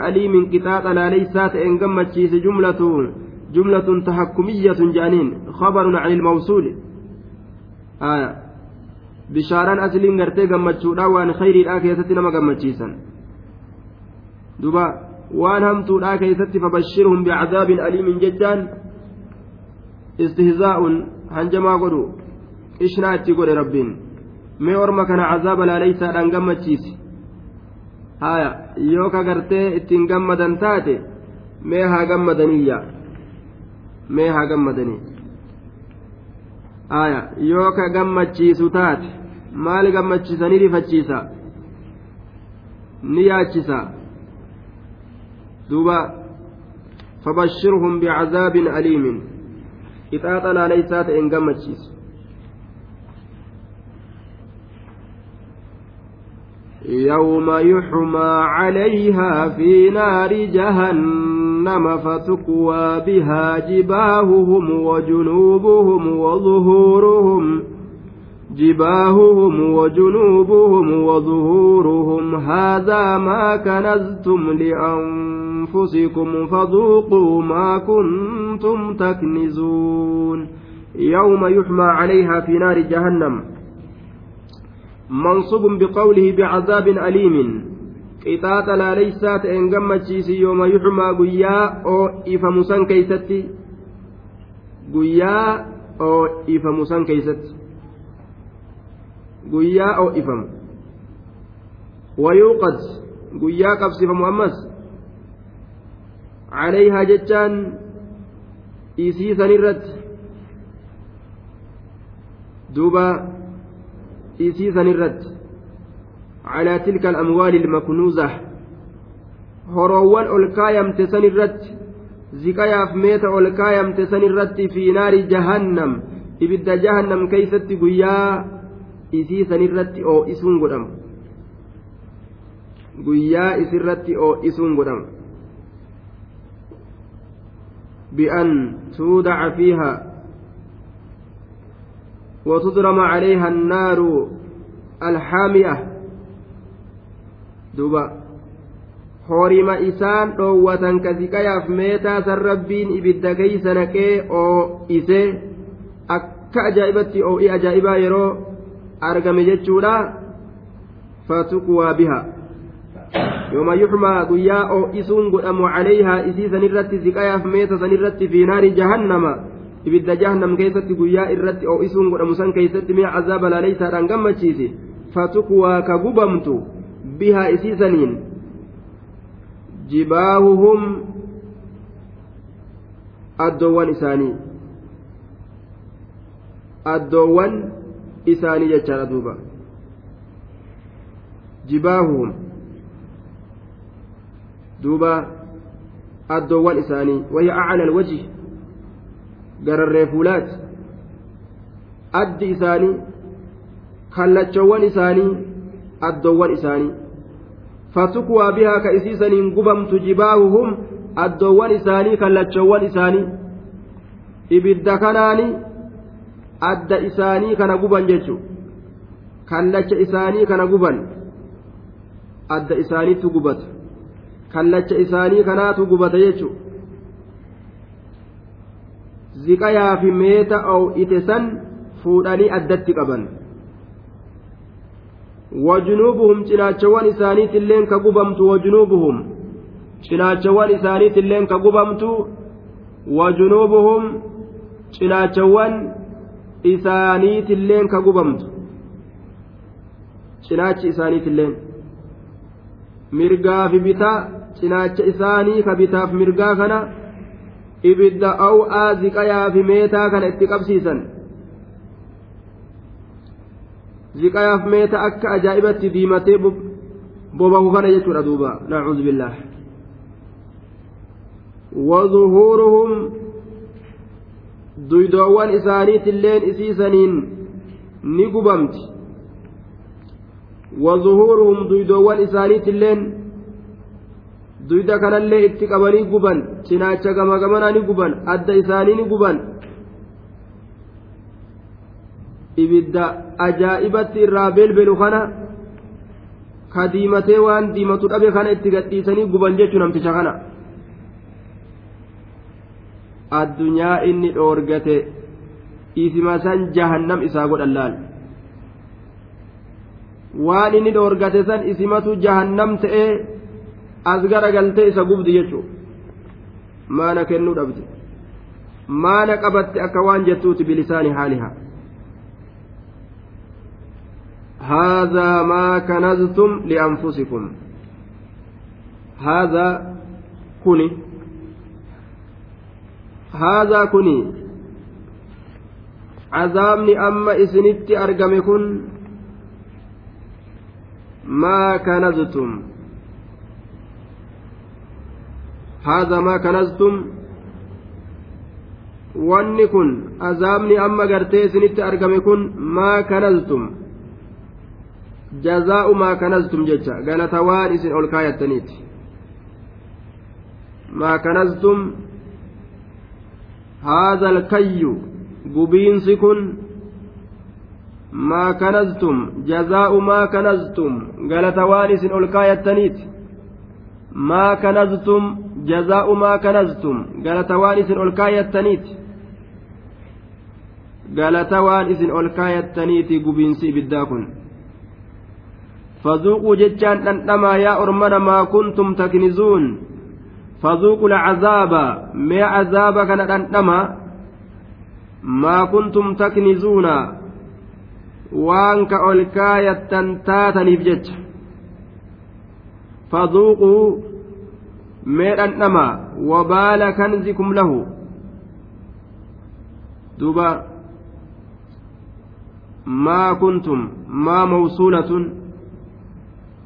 jumlatun jumlatun tahakkumiyyatun jedhaniin khabarun can ilmawsuuli aya bishaaraan asliin gartee gammachuudhaan waan khayriidhaa keessatti nama gammachiisan duba waan hamtuudhaa keessatti fabashirhum bicadaabin aliimin jechaan istihzaa'un hanjamaa godhu qishnaa itti godhe rabbiin mee orma kana cazaaba laaleysaadhaan gammachiisi haya yoo ka gartee ittiin gammadan taate mee haa gammadanii haya yoo ka gammachiisu taate maal gammachiisanii rifachiisa ni yaachisa duuba fabashirhum bicazaabin aliimin ixaaxa laaleysaa ta'een gammachiisu يوم يحمى عليها في نار جهنم فتكوى بها جباههم وجنوبهم وظهورهم جباههم وجنوبهم وظهورهم. هذا ما كنزتم لأنفسكم فذوقوا ما كنتم تكنزون. يوم يحمى عليها في نار جهنم. منصوب بقوله بعذاب أليم. قطاط لا ليسات إن قمتشيس يوم يحمى قيا أو إفمسان كيستي قيا أو إفمسان كيستي guyyaa oo'ifamu wayuuqad guyyaa qabsifamu ammas calayhaa jechaan isii sanirratti duuba isii sanirratti calaa tilka alamwaali ilmaknuuzah horoowwan ol kaayamte san irratti ziqayaaf meeta ol kaayamte san irratti fi naari jahannam ibidda jahannam keeysatti guyyaa isii sanirratti oo'isuun godhama guyyaa isirratti oo'isuun godhama bi'an tuudaca fiiha وتضرم عليها النار الحامية دوبا horima isaan dhoowwatan ka ziqayaaf meetaa san rabbiin ibidda keeysa naqee oo'ise akka ajaa'ibatti oo'ii ajaa'ibaa yeroo argame jechuudha fatuqwaa biha yooma yuxmaa guyyaa oo'isuun godhamu calayhaa isii sanirratti ziqayaaf meeta sanirratti fi naari jahannama ibidda jahannam keessatti guyyaa irratti oo'isuun godhamu san keessatti mi'a azaaba laaleysaadhaan gammachiise fatuqwaa ka gubamtu bihaa isii saniin jibaahuhum addoowwan isaanii addoowwan isaanii jechaadha duuba jibaahuhum duuba addoowwan isaanii wayya acla alwajhi gararree fuulaati addi isaanii kallachawwan isaanii addoowwan isaanii. Fatukwaa bihaa ka isiisaniin gubamtu jibaahuhum addoowwan isaanii kallachawwan isaanii. Ibidda kanaani adda isaanii kana guban jechu. Kallacha isaanii kana guban adda isaaniitu gubata. Kallacha isaanii kanaatu gubata jechu. Ziqayaa fi meeta oo'ite san fuudhanii addatti qaban wajunuubuhum cinaachawwan isaaniitilleen ka gubamtu wajunuubuhum cinaachawwan isaaniitilleen ka gubamtu wajunuubuhum cinaachawwan isaaniitilleen ka gubamtu cinaachi isaaniitilleen mirgaa fi bitaa cinaacha isaanii ka bitaaf mirgaa kana ibidda aw'aa ziqayaa fi meetaa kana itti qabsiisan ziqayaaf meeta akka ajaa'ibatti diimatee bobahu kana jechuudha duuba. Nacuudhu billaah. Wazuhuuruhum duydoowwan isaaniitilleen isiisaniin ni gubamti. Wazuhuuruhum duydoowwan isaaniitilleen duyda kanallee itti qabanii guban cinaacha gama gamanaa ni guban adda isaanii ni guban ibidda ajaa'ibatti irraa belbelu kana ka diimatee waan diimatu dhabe kana itti gadhiisanii guban jechuu namticha kana. Addunyaa inni dhoorgate isima san jahannam isaa godhan laal? Waan inni dhoorgate san isimatu jahannam ta'ee as garagaltee isa gubdi jechuu? Maana kennuu dhabde. Maana qabatte akka waan jettuuti bilisaani haalihaa هذا ما كنزتم لأنفسكم. هذا كني هذا كني عذابني أما إسنت أرقمكن. ما كنزتم. هذا ما كنزتم. wanni kun azaabni amma gartee isinitti argame kun jazaa'u maa kanaztum jecha galata waan isin ol kaayattaniiti maa kanaztum haadha alkayyu gubiinsi kun maa kanaztum jazaa'u maa kanaztum galata waan isin ol kaayattaniiti maa kanaztum jazaa'u maa kanaztum galata waan isin ol kaayattaniiti galata waan isin ol kaayattaniiti gubiinsi ibiddaa kun فذوقوا جتان أنما يا أرمنا ما كنتم تكنزون. فذوقوا العذاب ما عذابك أنما ما كنتم تكنزون. وانك أولكاية تاتني بجج فذوقوا ما أنما وبال كنزكم له. دوبا ما كنتم ما موصولة.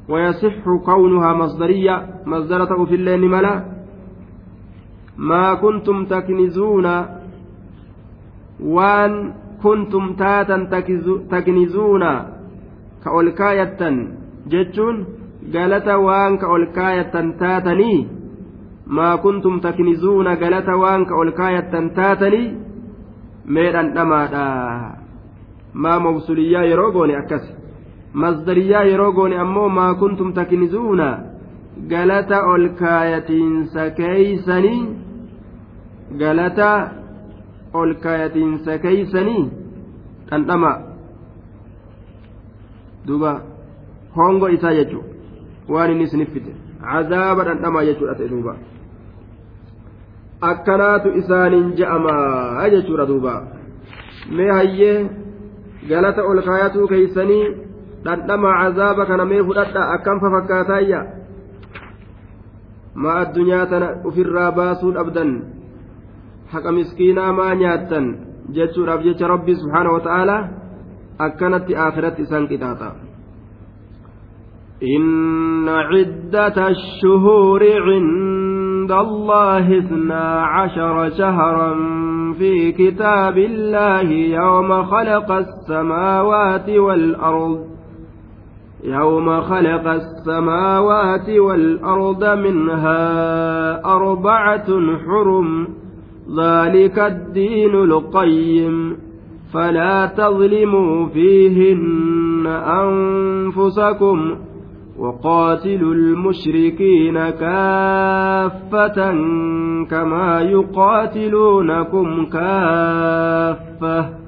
ويصح كونها مصدرية مصدرة في الليل ملا. ما كنتم تكنزون وان كنتم تاتا تكنزون كأولكاية جتون قالت وان كأولكاية تاتني. ما كنتم تكنزون قالت وان كأولكاية تاتني. ميرا maa mawsuliyyaa yeroo goone akkas masdariyaa yeroo goone ammoo maa kuntum taknizuuna galata ol kaayatiinsa keeysanii galata ol kaayatiinsa keeysanii dhandhama duba hongo isaa jechuudha waan inni isinif fide cazaaba dhandhamaa jechuudha ta'e duuba akkanaatu isaaniin je'amaa jechuudha duuba mee hayyee galata ol kaayatuu keeysanii dhandhamaa cazaaba kana mee fudhadha akkam fafakkaataayya maa addunyaa tana ufirraa baasuu dhabdan haqa miskiinaa maa nyaattan jechuudhaaf jecha rabbii subhaana wa ta'aalaa akkanatti aakiratti isaan qixaaxa إن عدة الشهور عند الله اثنا عشر شهرا في كتاب الله يوم خلق السماوات والأرض يوم خلق السماوات والأرض منها أربعة حرم ذلك الدين القيم. فلا تظلموا فيهن أنفسكم وقاتلوا المشركين كافة كما يقاتلونكم كافة.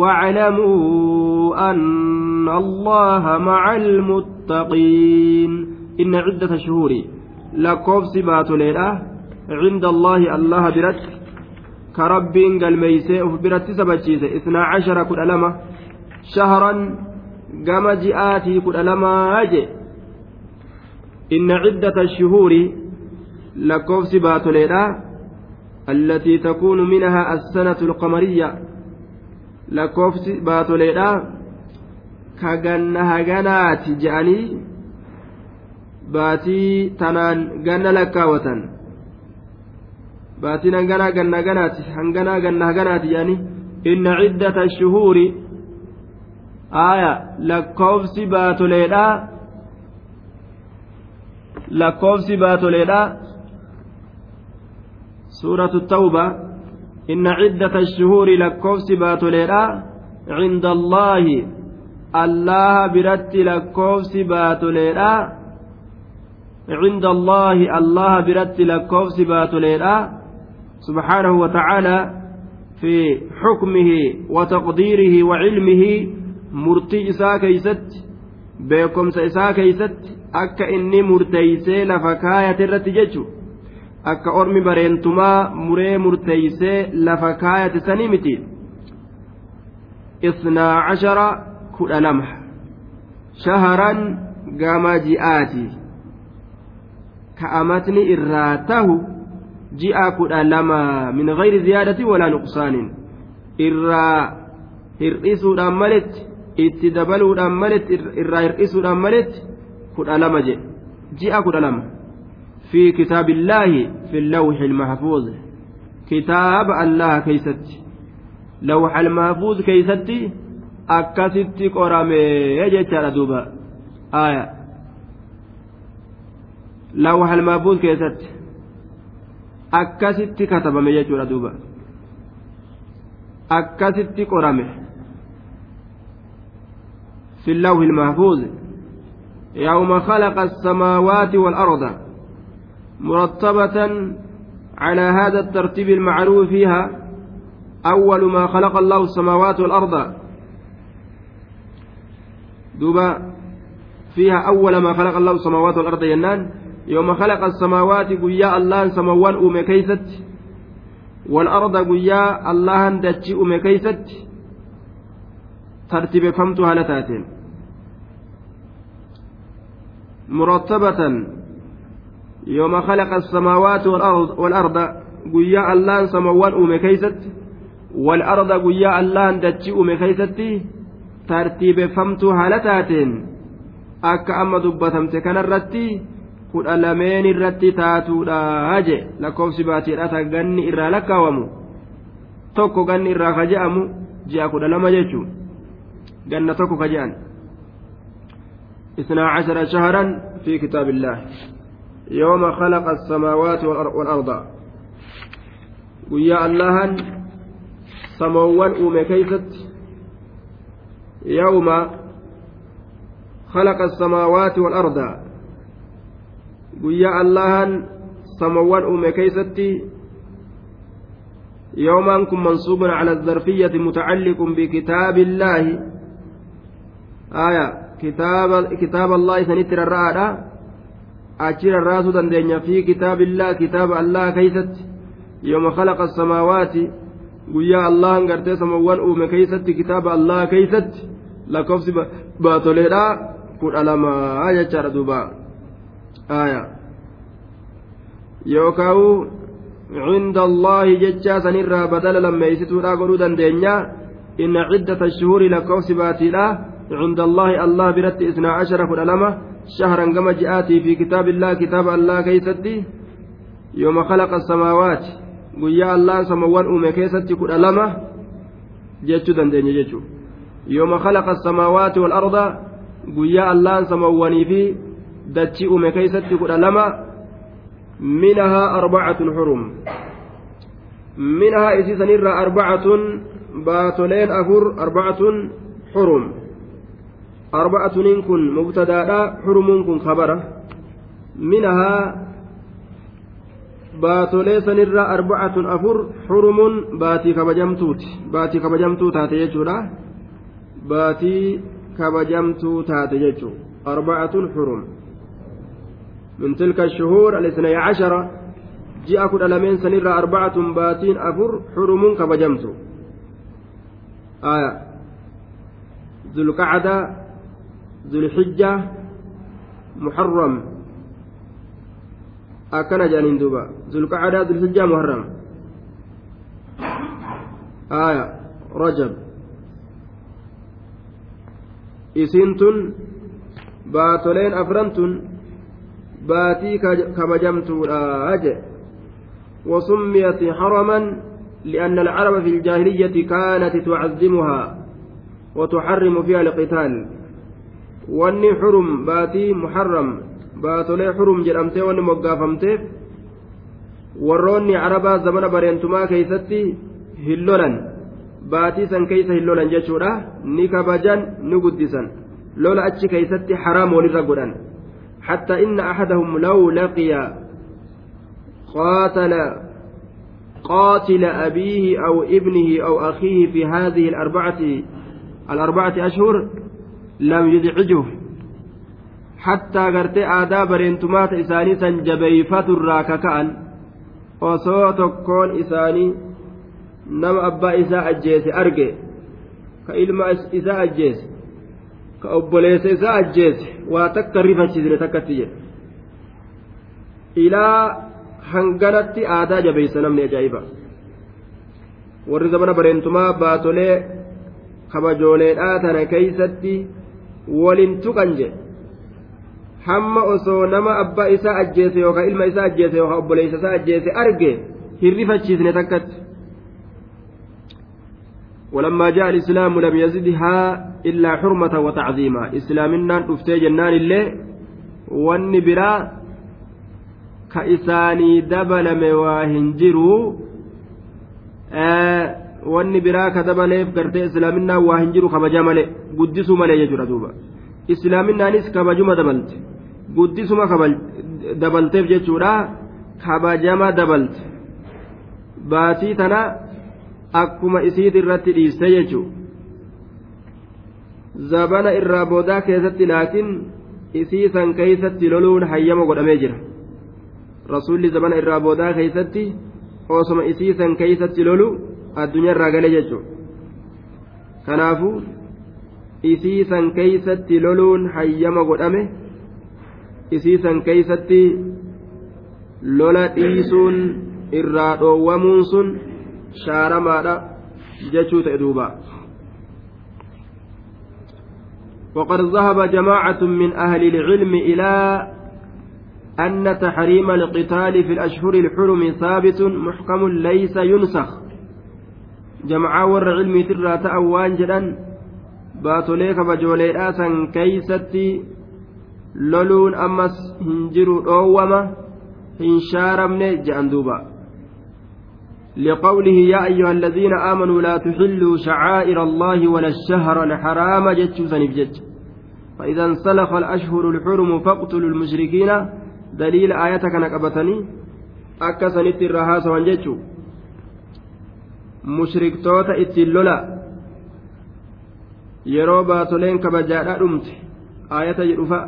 واعلموا أن الله مع المتقين. إن عدة شهور لكوف سبات ليلة عند الله الله برت كرب قال ميسي برت سبتشيس اثنا عشر كل ألمة. شهرا قام جئاتي كل ألمة أجي. إن عدة الشهور لكوف سبات ليلة التي تكون منها السنة القمرية. Lakkoofsi baatoleedha. Ka ganna haganaati je'anii baatii tanaan ganna lakkaawatan baatiin hanganaa ganna haganaati hanganaa ganna haganaati je'anii inna ciddata shuhuuri aaya lakkoofsi baatoleedha. Lakkoofsi baatoleedha. Suuratu tawba إن عدة الشهور لكوفس باتوليرا عند الله الله برت لكوفس باتوليرا عند الله الله برت لكوفس باتوليرا سبحانه وتعالى في حكمه وتقديره وعلمه إساء كيست بكم إساء كيست أكا إني مرتيسي لفكاية الرتججو akka ormi bareentumaa muree murteeysee lafa kaayate sanii miti. Isnaa cashara kudha lama. Shaharan gama ji'aati. Ka'amatni irraa tahu ji'a kudha lama min gayri ziyaadati walaa nuqsaanin. Irraa hir'isuudhaan maletti itti dabaluudhaan maletti irraa hir'isuudhaan maletti kudha lama jedhe. Ji'a kudha lama في كتاب الله في اللوح المحفوظ. كتاب الله كيست لوح المحفوظ كيست أكست قرامي. يجتر دوبا. آية. لوح المحفوظ كيست أكست كتب يجتر دوبا. أكست قرامي. في اللوح المحفوظ. يوم خلق السماوات والأرض. مرتبة على هذا الترتيب المعروف فيها أول ما خلق الله السماوات والأرض. دوبا فيها أول ما خلق الله السماوات والأرض ينان. يوم خلق السماوات قيا الله سموان أم كيست. والأرض قيا الله دتشي أم كيست. ترتيب فهمتها لتاتين. مرتبة يوم خلق السماوات والأرض, والأرض قيا الله سموان أومي كيست والأرض قيا الله دتشي أومي كيستي ترتيب فمت هالتاتين akka amma dubbatamte kanarratti kudha lameen irratti taatuudha haje lakkoofsi baatiidha ta ganni irraa lakkaawamu tokko ganni irraa ka je'amu ji'a kudha lama jechuun ganna tokko ka je'an isnaa cashara shaharan fi kitaabillaah يوم خلق السماوات والأرض ويا الله سموان أومي كيست يوم خلق السماوات والأرض guyyaa allahan samawwan uume keeysatti yoomaan kun mansuubun cala zarfiyyati mutacalliqun bikitaabi illaahi aya kitaaba allah isanitti rarra'aadha achi rarraasuu dandeenya fi kitaabillah kitaaba allah keeysatti yooma khalaqa asamaawaati guyyaa allahan gartee samawwan uume keeysatti kitaaba allah keeysatti lakkoofsi baatoleedha kudha lamaa jechaadha duuba aya yookaan cinda allahi jechaa sanirraa badala lammeeysituudha godhuu dandeenya inna ciddata shuhuri lakkoofsi baatiidha cinda allahi allah biratti isnaa ashara kudha lama shahran gama ji'aatii fi kitaabillah kitaaba allah keeysatti yooma khalaqa asamaawaati guyyaa allah samawwan uume keessatti kudha lama jechuu dandeenya jechuu yooma khalaqa asamaawaati wal arda guyyaa allaan samawwanii fi dachii uume keeysatti kudha lama منها أربعة حرم منها نرى أربعة باتولين أفر أربعة حرم أربعة كن مبتدأ حرم كن خبرة منها sanirraa arbacatun afur xurumuun baatii kabajamtuuti baatii kabajamtuu taate jechuudha baatii kabajamtuu taate jechuu arbacatun xurum من تلك الشهور الاثني عشر جاء كل ألمين سنرى أربعة باتين أفر حرم كبجمت آية ذو القعدة ذو الحجة محرم. أكن جانين دوبا ذو القعدة ذو الحجة محرم. آية. رجب. إسنتن باتولين أفرنتن باتي كبجمتولا أجل وسميت حرما لأن العرب في الجاهلية كانت تعظمها وتحرم فيها القتال. واني حرم باتي محرم baatolee xurum jedhamtee wanni moggaafamteef warroonni arabaa zamana bareentumaa keeysatti hin lolan baatii san keeysa hin lolan jechuudha ni kabajan ni guddisan lola achi keeysatti haraam walirra godhan حتى إن أحدهم لو لقي قاتل قاتل أبيه أو ابنه أو أخيه في هذه الأربعة الأربعة أشهر لم يزعجه san jabeeyfaturraa kaka'an osoo tokkoon isaanii nama abbaa isaa ajjeese arge ka ilma isaa ajjeese ka obboleessa isaa ajjeese waa takka rifachiisne takkatti jedhe ilaa hanganatti aadaa jabeeysa namni ajaa'iba warri zamana bareentumaa baatolee kabajooleedhaa tana keeysatti walin tuqan jedhe hamma osoo nama abbaa isaa ajjeese yookaan ilma isaa ajjeese yookaan obboleessa isaa ajjeese arge hin rifachiisne takkatti. ولما جاء الإسلام لم يزدها إلا حرمة وتعظيما إسلامنا نفتي جنان الله والنبرا كإساني دبل مواهنجروا آه wanni biraa ka dabaleef gartee islaaminaa waa hin jiru kabaja malee guddisuu malee jechuudha duuba islaaminaanis kabajuma dabalte guddisuma dabalteef jechuudha kabajama dabalte baatii tana akkuma isiit irratti dhiiste jechuudha zabana irraa boodaa keessatti laakiin isii san keeysatti loluun hayyama godhamee jira rasuulli zabana irraa boodaa keeysatti osoma isii san keeysatti lolu addunyaa irraa galee jechuudha kanaafuu isii san keeysatti loluun hayyama godhame isii san keeysatti lola dhiisuun irraa dhoowwamuun sun shaaramaadha jechuu ta'e duuba وقد ذهب جماعة من أهل العلم إلى أن تحريم القتال في الأشهر الحرم ثابت محكم ليس ينسخ جماعة ور علمي ترى تأوان جدا. baatolee kabajoleedhaasan keeysatti loluun ammas hin jiru dhoowwama hin shaaramne je'an duuba لقوله يا أيها الذين آمنوا لا تحلوا شعائر الله ولا الشهر الحرام جتشوسا بجج فإذا انسلخ الأشهر الحرم فاقتلوا المشركين. دليل آياتك نكبتني. أكسنت الرهاس وانجتشو mushriktoota ittiin lola yeroo baatoleen kabajaadhaa dhumte aayata jedhufa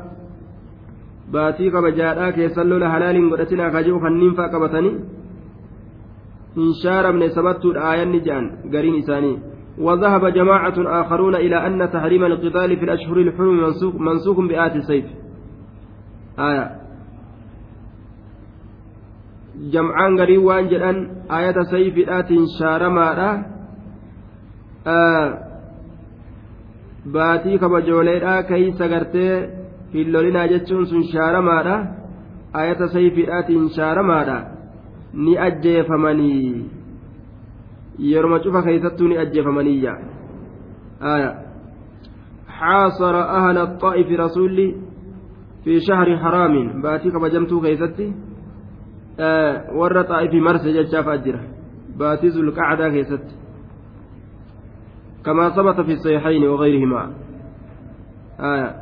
baatii kabajaadhaa keessan lola halaaliin godhatinaa kaji'u kanniin faa qabatanii hin shaaramne sabattuudha aayanni je'an gariin isaanii وذهب جماعة آخرون إلى أن تحريم القتال في الأشهر الحرم منسوخ بآت السيف آية jam'aan garii waan jedhan ayata sayfiidhaatiin shaaramaadha baatii kabajooleedhaa keeysa gartee hillolinaa jechuun sun shaaramaadha ayata sayfiidhaatiin shaaramaadha ni ajjeefamanii yeruma cufa keeysattuu ni ajjeefamaniyya حاصر أهل الطائف رسولي في شهر حرام باتي كبجمتو كيستي warra xaa'ifii marse jechaafaa jira baatii zulqacdaa keessatti كما ثبت في الصحيحين وغيرهما آه.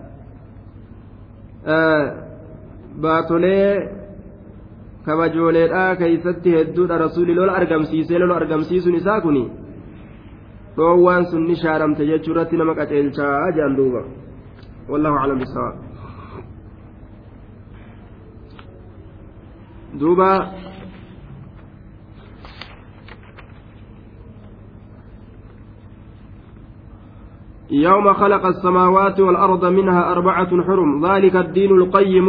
آه. baatolee kabajooleedhaa keeysatti hedduudha rasuuli lola argamsiisee lola argamsiisuun isaa kun dhoowwaan sun ni shaaramte jechuu irratti nama qaceelchaa jedhan duuba wallahu aclam bisawaab duuba يوم خلق السماوات والأرض منها أربعة حرم. ذلك الدين القيم.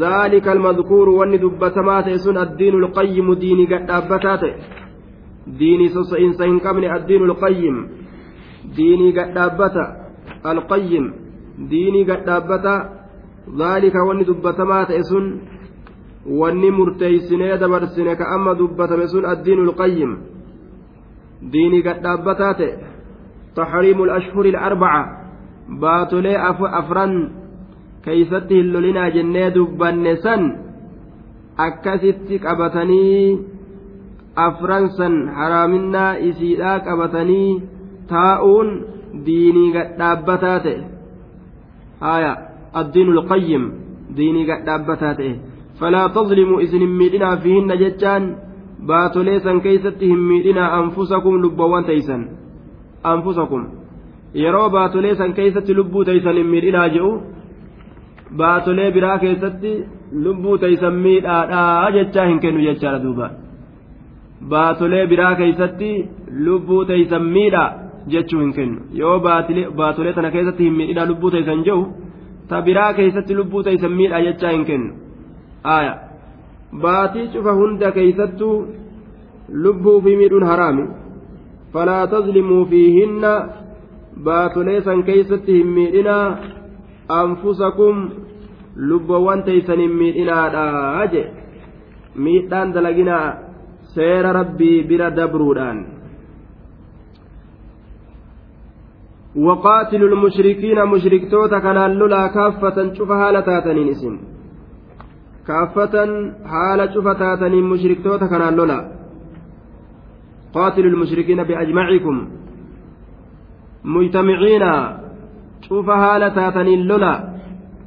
ذلك المذكور وان دبتما تيسون الدين القيم. دين قدابتات ديني سوسئين سين قبل الدين القيم. ديني قدابتا القيم. ديني قدابتا ذلك وان دبتما تيسون wanni murteeysinee dabarsine ka amma dubbatame sun addiinu lqayyim diinii gadhaabbataa ta'e taxriimu alashhuri alarbaca baatolee afran keeysatti hin lolinaa jennee dubbanne san akkasitti qabatanii afran san haraaminaa isiidhaa qabatanii taa'uun diinii gadhaabbataa ta'e haya addiinu lqayyim diinii gadhaabbataa ta'e فلا تظلموا إذن ميدنا فيهن جتان san keeysatti hin miidhinaa anfusakum lubbawwan teeysan anfusakum yeroo baatolee san keeysatti lubbuu teeysan hin miidhinaa jedhu baatolee biraa keessatti lubbuu teeysan miidhaadhaa jechaa hin kennu jechaadha duuba baatolee biraa keeysatti lubbuu teeysan miidhaa jechuu hin kennu yoo baatolee tana keessatti hin miidhinaa lubbuu teeysan jedhu ta biraa keeysatti lubbuu teeysan miidhaa jechaa hin kennu aya baatii cufa hunda keeysattuu lubbuu fi miidhuun haraami falaa tazlimuu fiihinna baatolee san keeysatti hin miidhinaa anfusakum lubbawwan teeysan hin miidhinaadha je miidhaan dalaginaa seera rabbii bira dabruudhaan وقاتلوا المشركين مشركتوتا كان لولا كافة شوف هالة تاتنين اسم kaaffatan haala cufa taataniin mushriktoota kanaan lola qaatilu lmushrikiina biajmacikum mujtamiciina cufa haala taataniin lola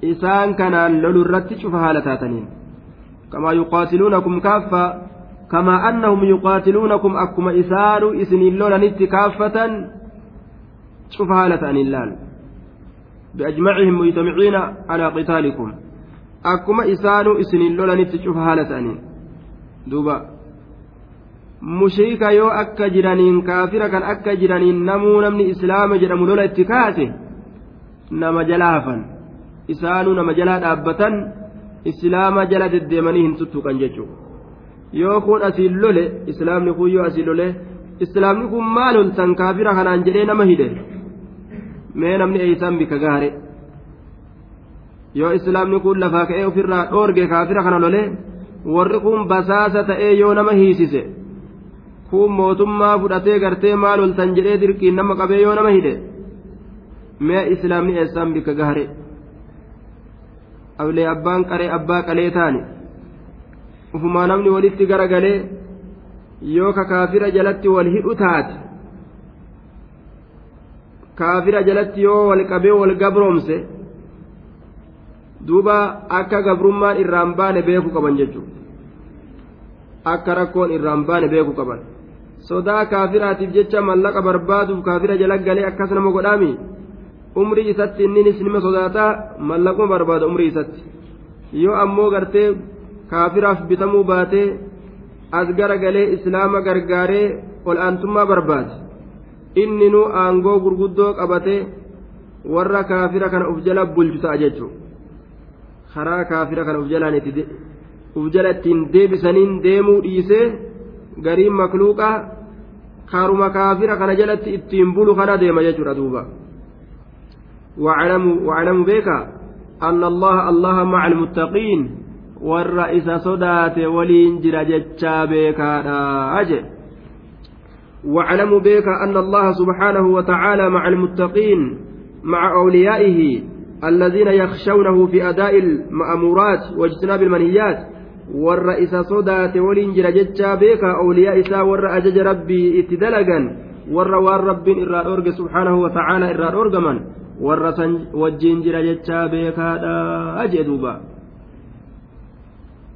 isaan kanaan lolu irratti cufa haala taataniin kamaa yuqaatiluunakum kaaffa kamaa annahum yuqaatiluunakum akkuma isaanu isiniin lolanitti kaaffatan cufa haala ta'aniin laal biajmacihim mujtamiciina calaa qitaalikum akkuma isaanuu isiniin lolanitti cufa haala ta'aniin. Duuba. Mushriika yoo akka jiraniin kaafira kan akka jiraniin namuu namni islaama jedhamu lola itti kaase nama jalaa hafan. Isaanuu nama jalaa dhaabbatan islaama jala deddeemanii hin tuttuqan jechuudha yoo kun asiin lole islaamni kun yoo asiin lole islaamni kun maal loltan kaafira kanaan jedhee nama hidhe? Mee namni eeysaan bika gaare. Yoo islaamni kun lafaa ka'ee ofirraa dhoorge kaafira kana lolee warri kun basaasa ta'ee yoo nama hiisise kun mootummaa fudhatee gartee maal oltan jedhee dirqiin nama qabee yoo nama hidhe mee islaamni eessaan bikka gahare? Ablee abbaan qaree abbaa qalee taane ufumaa namni walitti garagalee yoo ka kaafira jalatti wal hidhu taate kaafira jalatti yoo wal qabee wal gabroomse duuba akka gabrummaan irraan baane beeku qaban jechuudha. Akka rakkoon irraan baane beeku qaban. Sodaa kaafiraatiif jecha mallaqa barbaaduuf kaafira jala galee akkas nama godhaami? Umrii isatti inninis nima sodaataa? Mallaquma barbaada umrii isatti. Yoo ammoo gartee kaafiraaf bitamuu baatee as gara galee islaama gargaaree ol aantummaa barbaade. Inni nu aangoo gurguddoo qabatee warra kaafira kana uf jala bulchu ta'a jechuudha. Karaa kaafira kana uf jalaan uf jala ittiin deebisaniin deemuu dhiisee gariin makluuqaa karuma kaafira kana jalatti ittiin bulu kana deema jechuudha duuba واعلموا بك أن الله الله مع المتقين والرئيس صدات ولين جرى جتشا بك أجل واعلموا بك أن الله سبحانه وتعالى مع المتقين مع أوليائه الذين يخشونه في أداء المأمورات واجتناب المنهيات warra ajaja rabbii itti dalagan warra waan rabbiin irraa dhoorge subhaanahu wa ta'aala irraa dhoorgaman warra san wajjiin jira jechaa beekaadha ajee duuba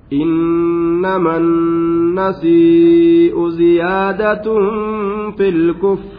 إنما النسيء زيادة في الكفر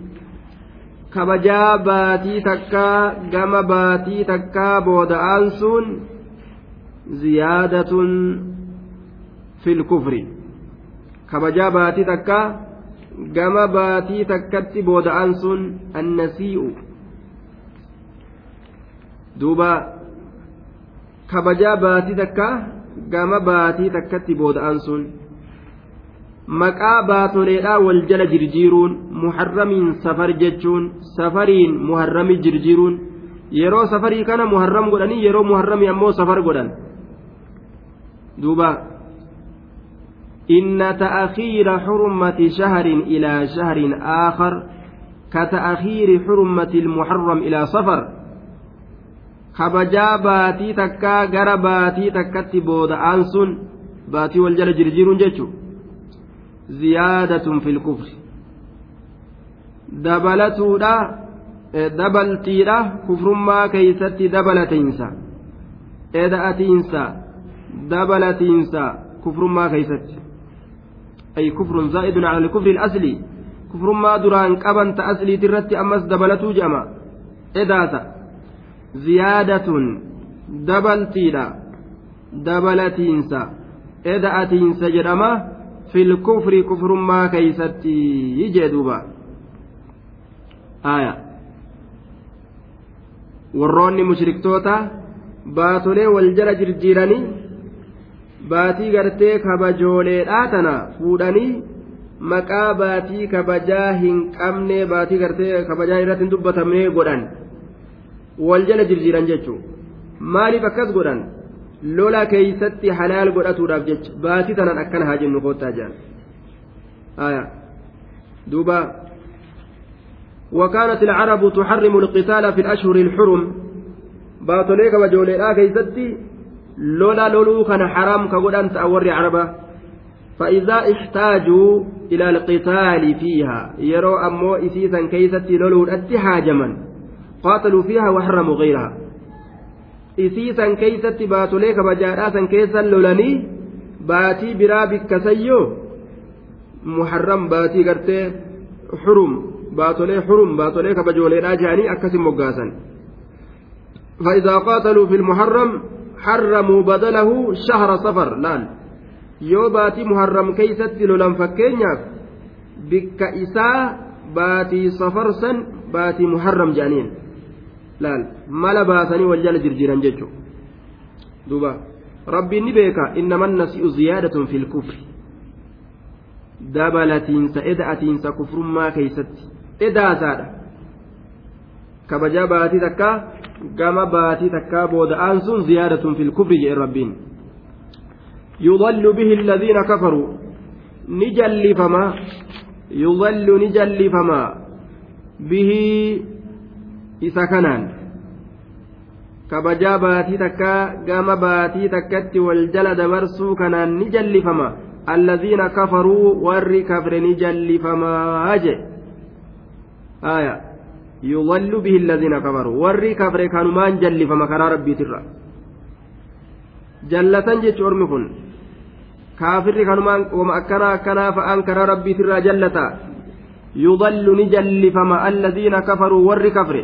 kabajaa baatii takkaa gama baatii takkaa booda'aan sun ziyaadatun fil kufri kabajaa baatii takkaa gama baatii takkatti booda'aan sun annasii'u duuba kabajaa baatii takkaa gama baatii takkatti booda'aan sun maqaa baatoleedhaa wal jala jirjiiruun muharramiin safar jechuun safariin muharrami jirjiiruun yeroo safarii kana muharram godhanii yeroo muharrami ammoo safar godhan duuba inna ta'akhiira xurmati shahrin ilaa shahrin aakhar ka ta'akhiiri xurmati ilmuharram ilaa safar kabajaa baatii takkaa gara baatii takkatti booda'aan sun baatii wal jala jirjiiruun jechuudha ziyaadatun fil kufri dabalatuudha dabaltiidha kufrummaa keeysatti dabalatiinsa eda'atiinsa dabalatiinsa kufrummaa keeysatti ay kufrun zaa'idun cala alkufri alasli kufrummaa duraan qabanta asliiti irratti ammas dabalatuu je'ama edaata ziyaadatun dabaltiidha dabalatiinsa eda'atiinsa jedhama fil kufri kufrummaa keeysatti jee duuba. Aya. Warroonni mushriktoota baatolee wal jala jirjiiranii baatii gartee kabajooleedhaa tana fuudhanii maqaa baatii kabajaa hin qabne baatii gartee kabajaa irratti hin dubbatamne godhan. Wal jala jirjiiran jechuu. Maaliif akkas godhan lola keeysatti halaal godhatuudhaaf jecha. Baatii tanan akkana haa jennu koottaa jedhan aya. Duuba. وكانت العرب تحرم القتال في الأشهر الحرم باطليك وجوليلا كيستي لولا لولو كان حرام كقدان تأوري عربة فإذا احتاجوا إلى القتال فيها يروا أمو إسيسا كيستي لولو الاتحاجما قاتلوا فيها وحرموا غيرها isii san keeysatti baatolee kabajaadhaa san keessan lolanii baatii biraa bikkasayyoo muharram baatii gartee xurum baatolee xurum baatolee kabajooleedhaa jedhanii akkasin moggaasan فإذا قاتلوا في المحرم حرموا بدله شهر صفر لان yoo baatii muharram keeysatti lolan fakkeenyaaf bikka isaa baatii safarsan baatii muharram jedhaniin laal mala baasanii wal jala jirjiiran jechuudha duuba rabbiin ni beeka innaman nasi'u ziyaadatun fil kufri dabalatiinsa eda'atiinsa kufrummaa keeysatti edaasaadha kabaja baatii takkaa gama baatii takkaa booda'aan sun ziyaadatun fil jedhe rabbiin يضل به الذين كفروا نجل فما يضل نجل فما به إذا كنان kabajaa baatii takkaa gama baatii takkatti wal jala dabarsuu kanaan ni jallifama allaziina kafaruu warri kafre ni jallifamaa je aya yudallu bihi allaziina kafaruu warri kafre kanumaan jallifama karaa rabbiitirra jallatan jechu ormi kun kaafirri kanumaan wama akkanaa akkanaa fa'aan karaa rabbiitirraa jallata yudallu ni jallifama allaziina kafaruu warri kafre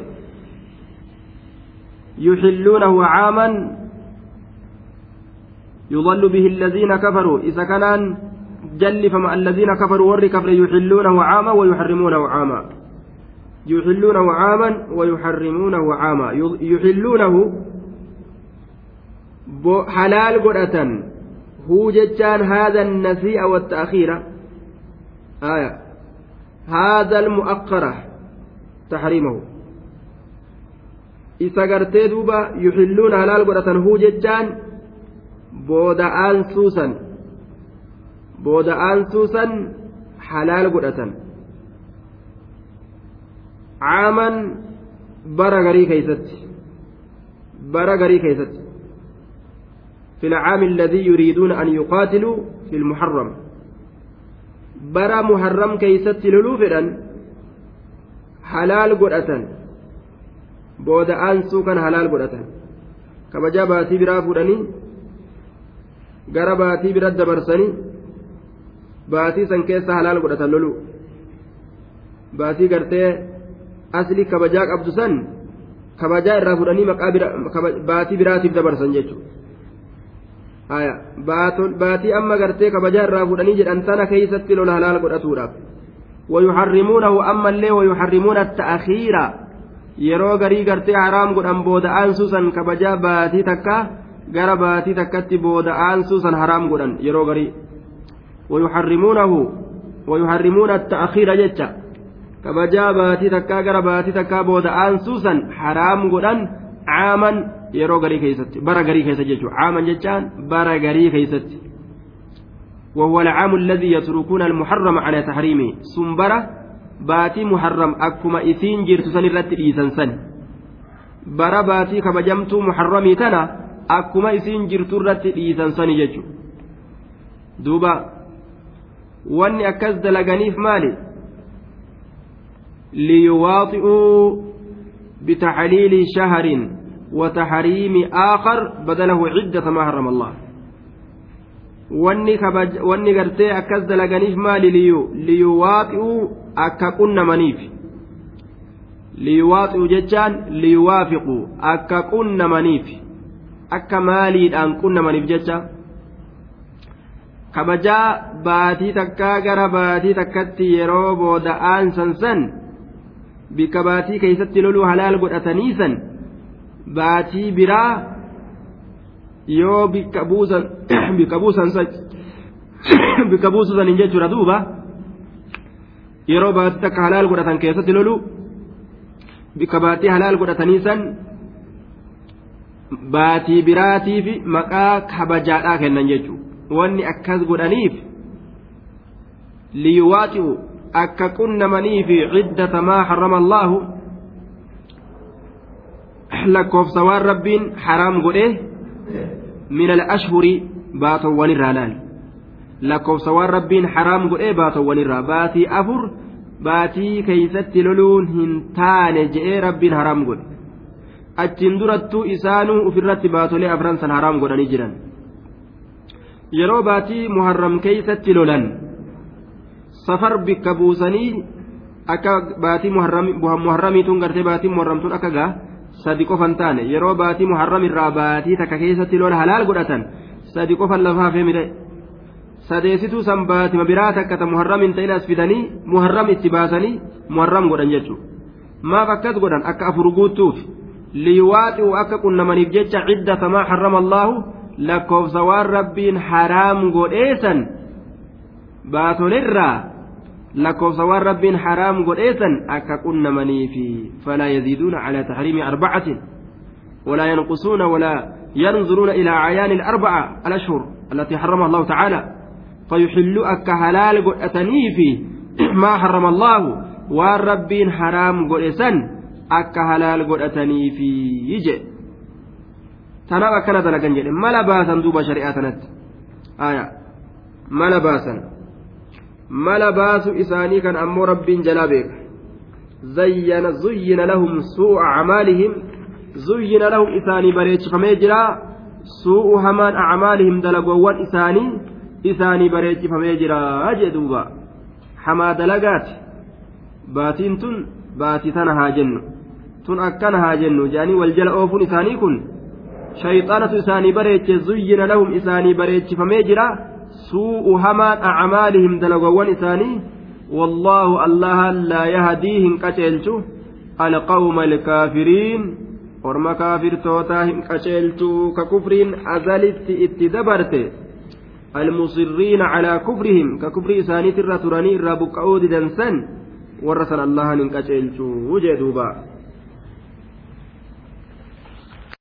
يحلونه عاما يضل به الذين كفروا. إذا كان جل فما الذين كفروا ور كفر يحلونه عاما ويحرمونه عاما. يحلونه عاما ويحرمونه عاما. يحلونه حلال قرأة هو جتان هذا النسيء والتأخير. آية. هذا المؤخرة. تحريمه. Isa gartee duuba yuxilluuna halaal godhatan huu jechaan booda'aan suusan booda'aan suusan halaal godhatan caaman bara garii keeysatti bara garii keeysatti في العام الذي يريدون أن يقاتلوا في المحرم برا محرم كيست للوفرا حلال قرأة booda aansuu kan halaal godhatan kabajaa baatii biraa fuudhanii gara baatii bira dabarsanii baatii san keessa halaal godhatan lolu baatii gartee asli kabajaa qabdu san kabajaa irraa fuudhanii maqaa baatii biraatiif dabarsan jechuudha baatii amma gartee kabajaa irraa fuudhanii jedhan tana keeysatti lola halaal godhatuudhaaf ويحرمونه أما اللي ويحرمون التأخير yeroo garii gartee haraam godhan booda'aan suusan kabajaa baatii takka gara baatii takkatti booda'aan suusan haraam godhan yeroo garii wayuharrimuunahu wayuharrimuuna atta'akhiira jecha kabajaa baatii takkaa gara baatii takkaa booda'aan suusan haraam godhan caaman yeroo garii keessatti bara garii keessa jechuudha caaman jechaan bara garii keessatti وهو العام الذي يتركون المحرم على تحريمه سنبرة baatii muharram akkuma isiin jirtu san irratti dhiisan san bara baatii kabajamtuu muharramii tana akkuma isiin jirtu irratti dhiisan sani jechuudha duuba wanni akkas dalaganiif maali liyuwaaxi'uu bitaxliili shaharin وتحريم آخر بدله عدة ما حرم الله wanni gartee akkas dalaganiif maali liyuwaaxi'uu akka qunnamaniif liyuwaaxi'u jechaan liyuwaafiqu akka qunnamaniif akka maaliidhaan qunnamaniif jecha kabajaa baatii takkaa gara baatii takkatti yeroo booda'aan san san bikka baatii keeysatti loluu halaal godhataniisan baatii biraa yoo bikka buusan bikka jechuudha duuba yeroo baatii takka halaal godhatan keessatti lolu bikka baatii halaal godhatanii san baatii biraatiif maqaa kabajaadhaa kennan jechuudha wanni akkas godhaniif liyuwaaxi'u akka qunnamaniif ciddata maa harrama allaahu lakkoofsa waan rabbiin haraam godhee min al-ashhuri baatowwan irraa laal lakkoofsa waan rabbiin haraam godhee baatowwan irraa baatii afur baatii keeysatti loluun hin taane je'ee rabbiin haraam godhe achiin durattuu isaanuu ufirratti baatolee afran san haraam godhanii jiran yeroo baatii muharram keeysatti lolan safar bikka buusanii akka baatii muharramiituun gartee baatii muharramtuun akka gaa sadi qofan taane yeroo baatii muharram irraa baatii takka keessatti lola halaal godhatan sadi qofan lafaa feemire sadeesituu san baatima biraa takka ta muharram hin ta'in as fidanii muharram itti baasanii muharram godhan jechuudha maaf akkas godhan akka afur guuttuuf liiwaaxi'u akka qunnamaniif jecha ciddata maa harrama allaahu lakkoofsa waan rabbiin haraam godheesan baatolirraa lakkoofsa waan rabbiin haraam godheesan akka qunnamaniifi falaa yaziiduuna calaa taxriimi arbacatin ولا ينقصون ولا ينظرون إلى أعيان الأربعة الأشهر التي حرمها الله تعالى فيحل أك هلال قرأتني في ما حرم الله والربين حرام قرأسن أك هلال قرأتني في يجي. تناب أكنا دلقن جل ملا باسا دوب شريعتنا آية. ملا باسا ملا باس إساني كان أمو ربين جلابيك. زين زين لهم سوء أعمالهم. زين لهم إساني بريتش فميجرا سوء همان أعمالهم دلقوان إساني. isaanii bareechifamee jira jee duuba. Hamaa dalagaati. Baatiin tun baatii tana haa jennu. Tun akkana haa jennu. Jedhanii wal jala oofuun isaanii kun shayxaanatu isaanii bareeche zuyyina lahum isaanii bareechifamee jira. Suu'u hamaan acmaalihim dalagowwan isaanii. Wallaahu allaha laa yahadii hin qaceelchu. Alqawma alkaafiriin orma kaafirtootaa hin qaceelchu. Ka kufriin azalitti itti dabarte. Ka kufrii isaaniitirra turanii irraa buqqa'uu didansan warra san allahan hin qaceelchuu jee duuba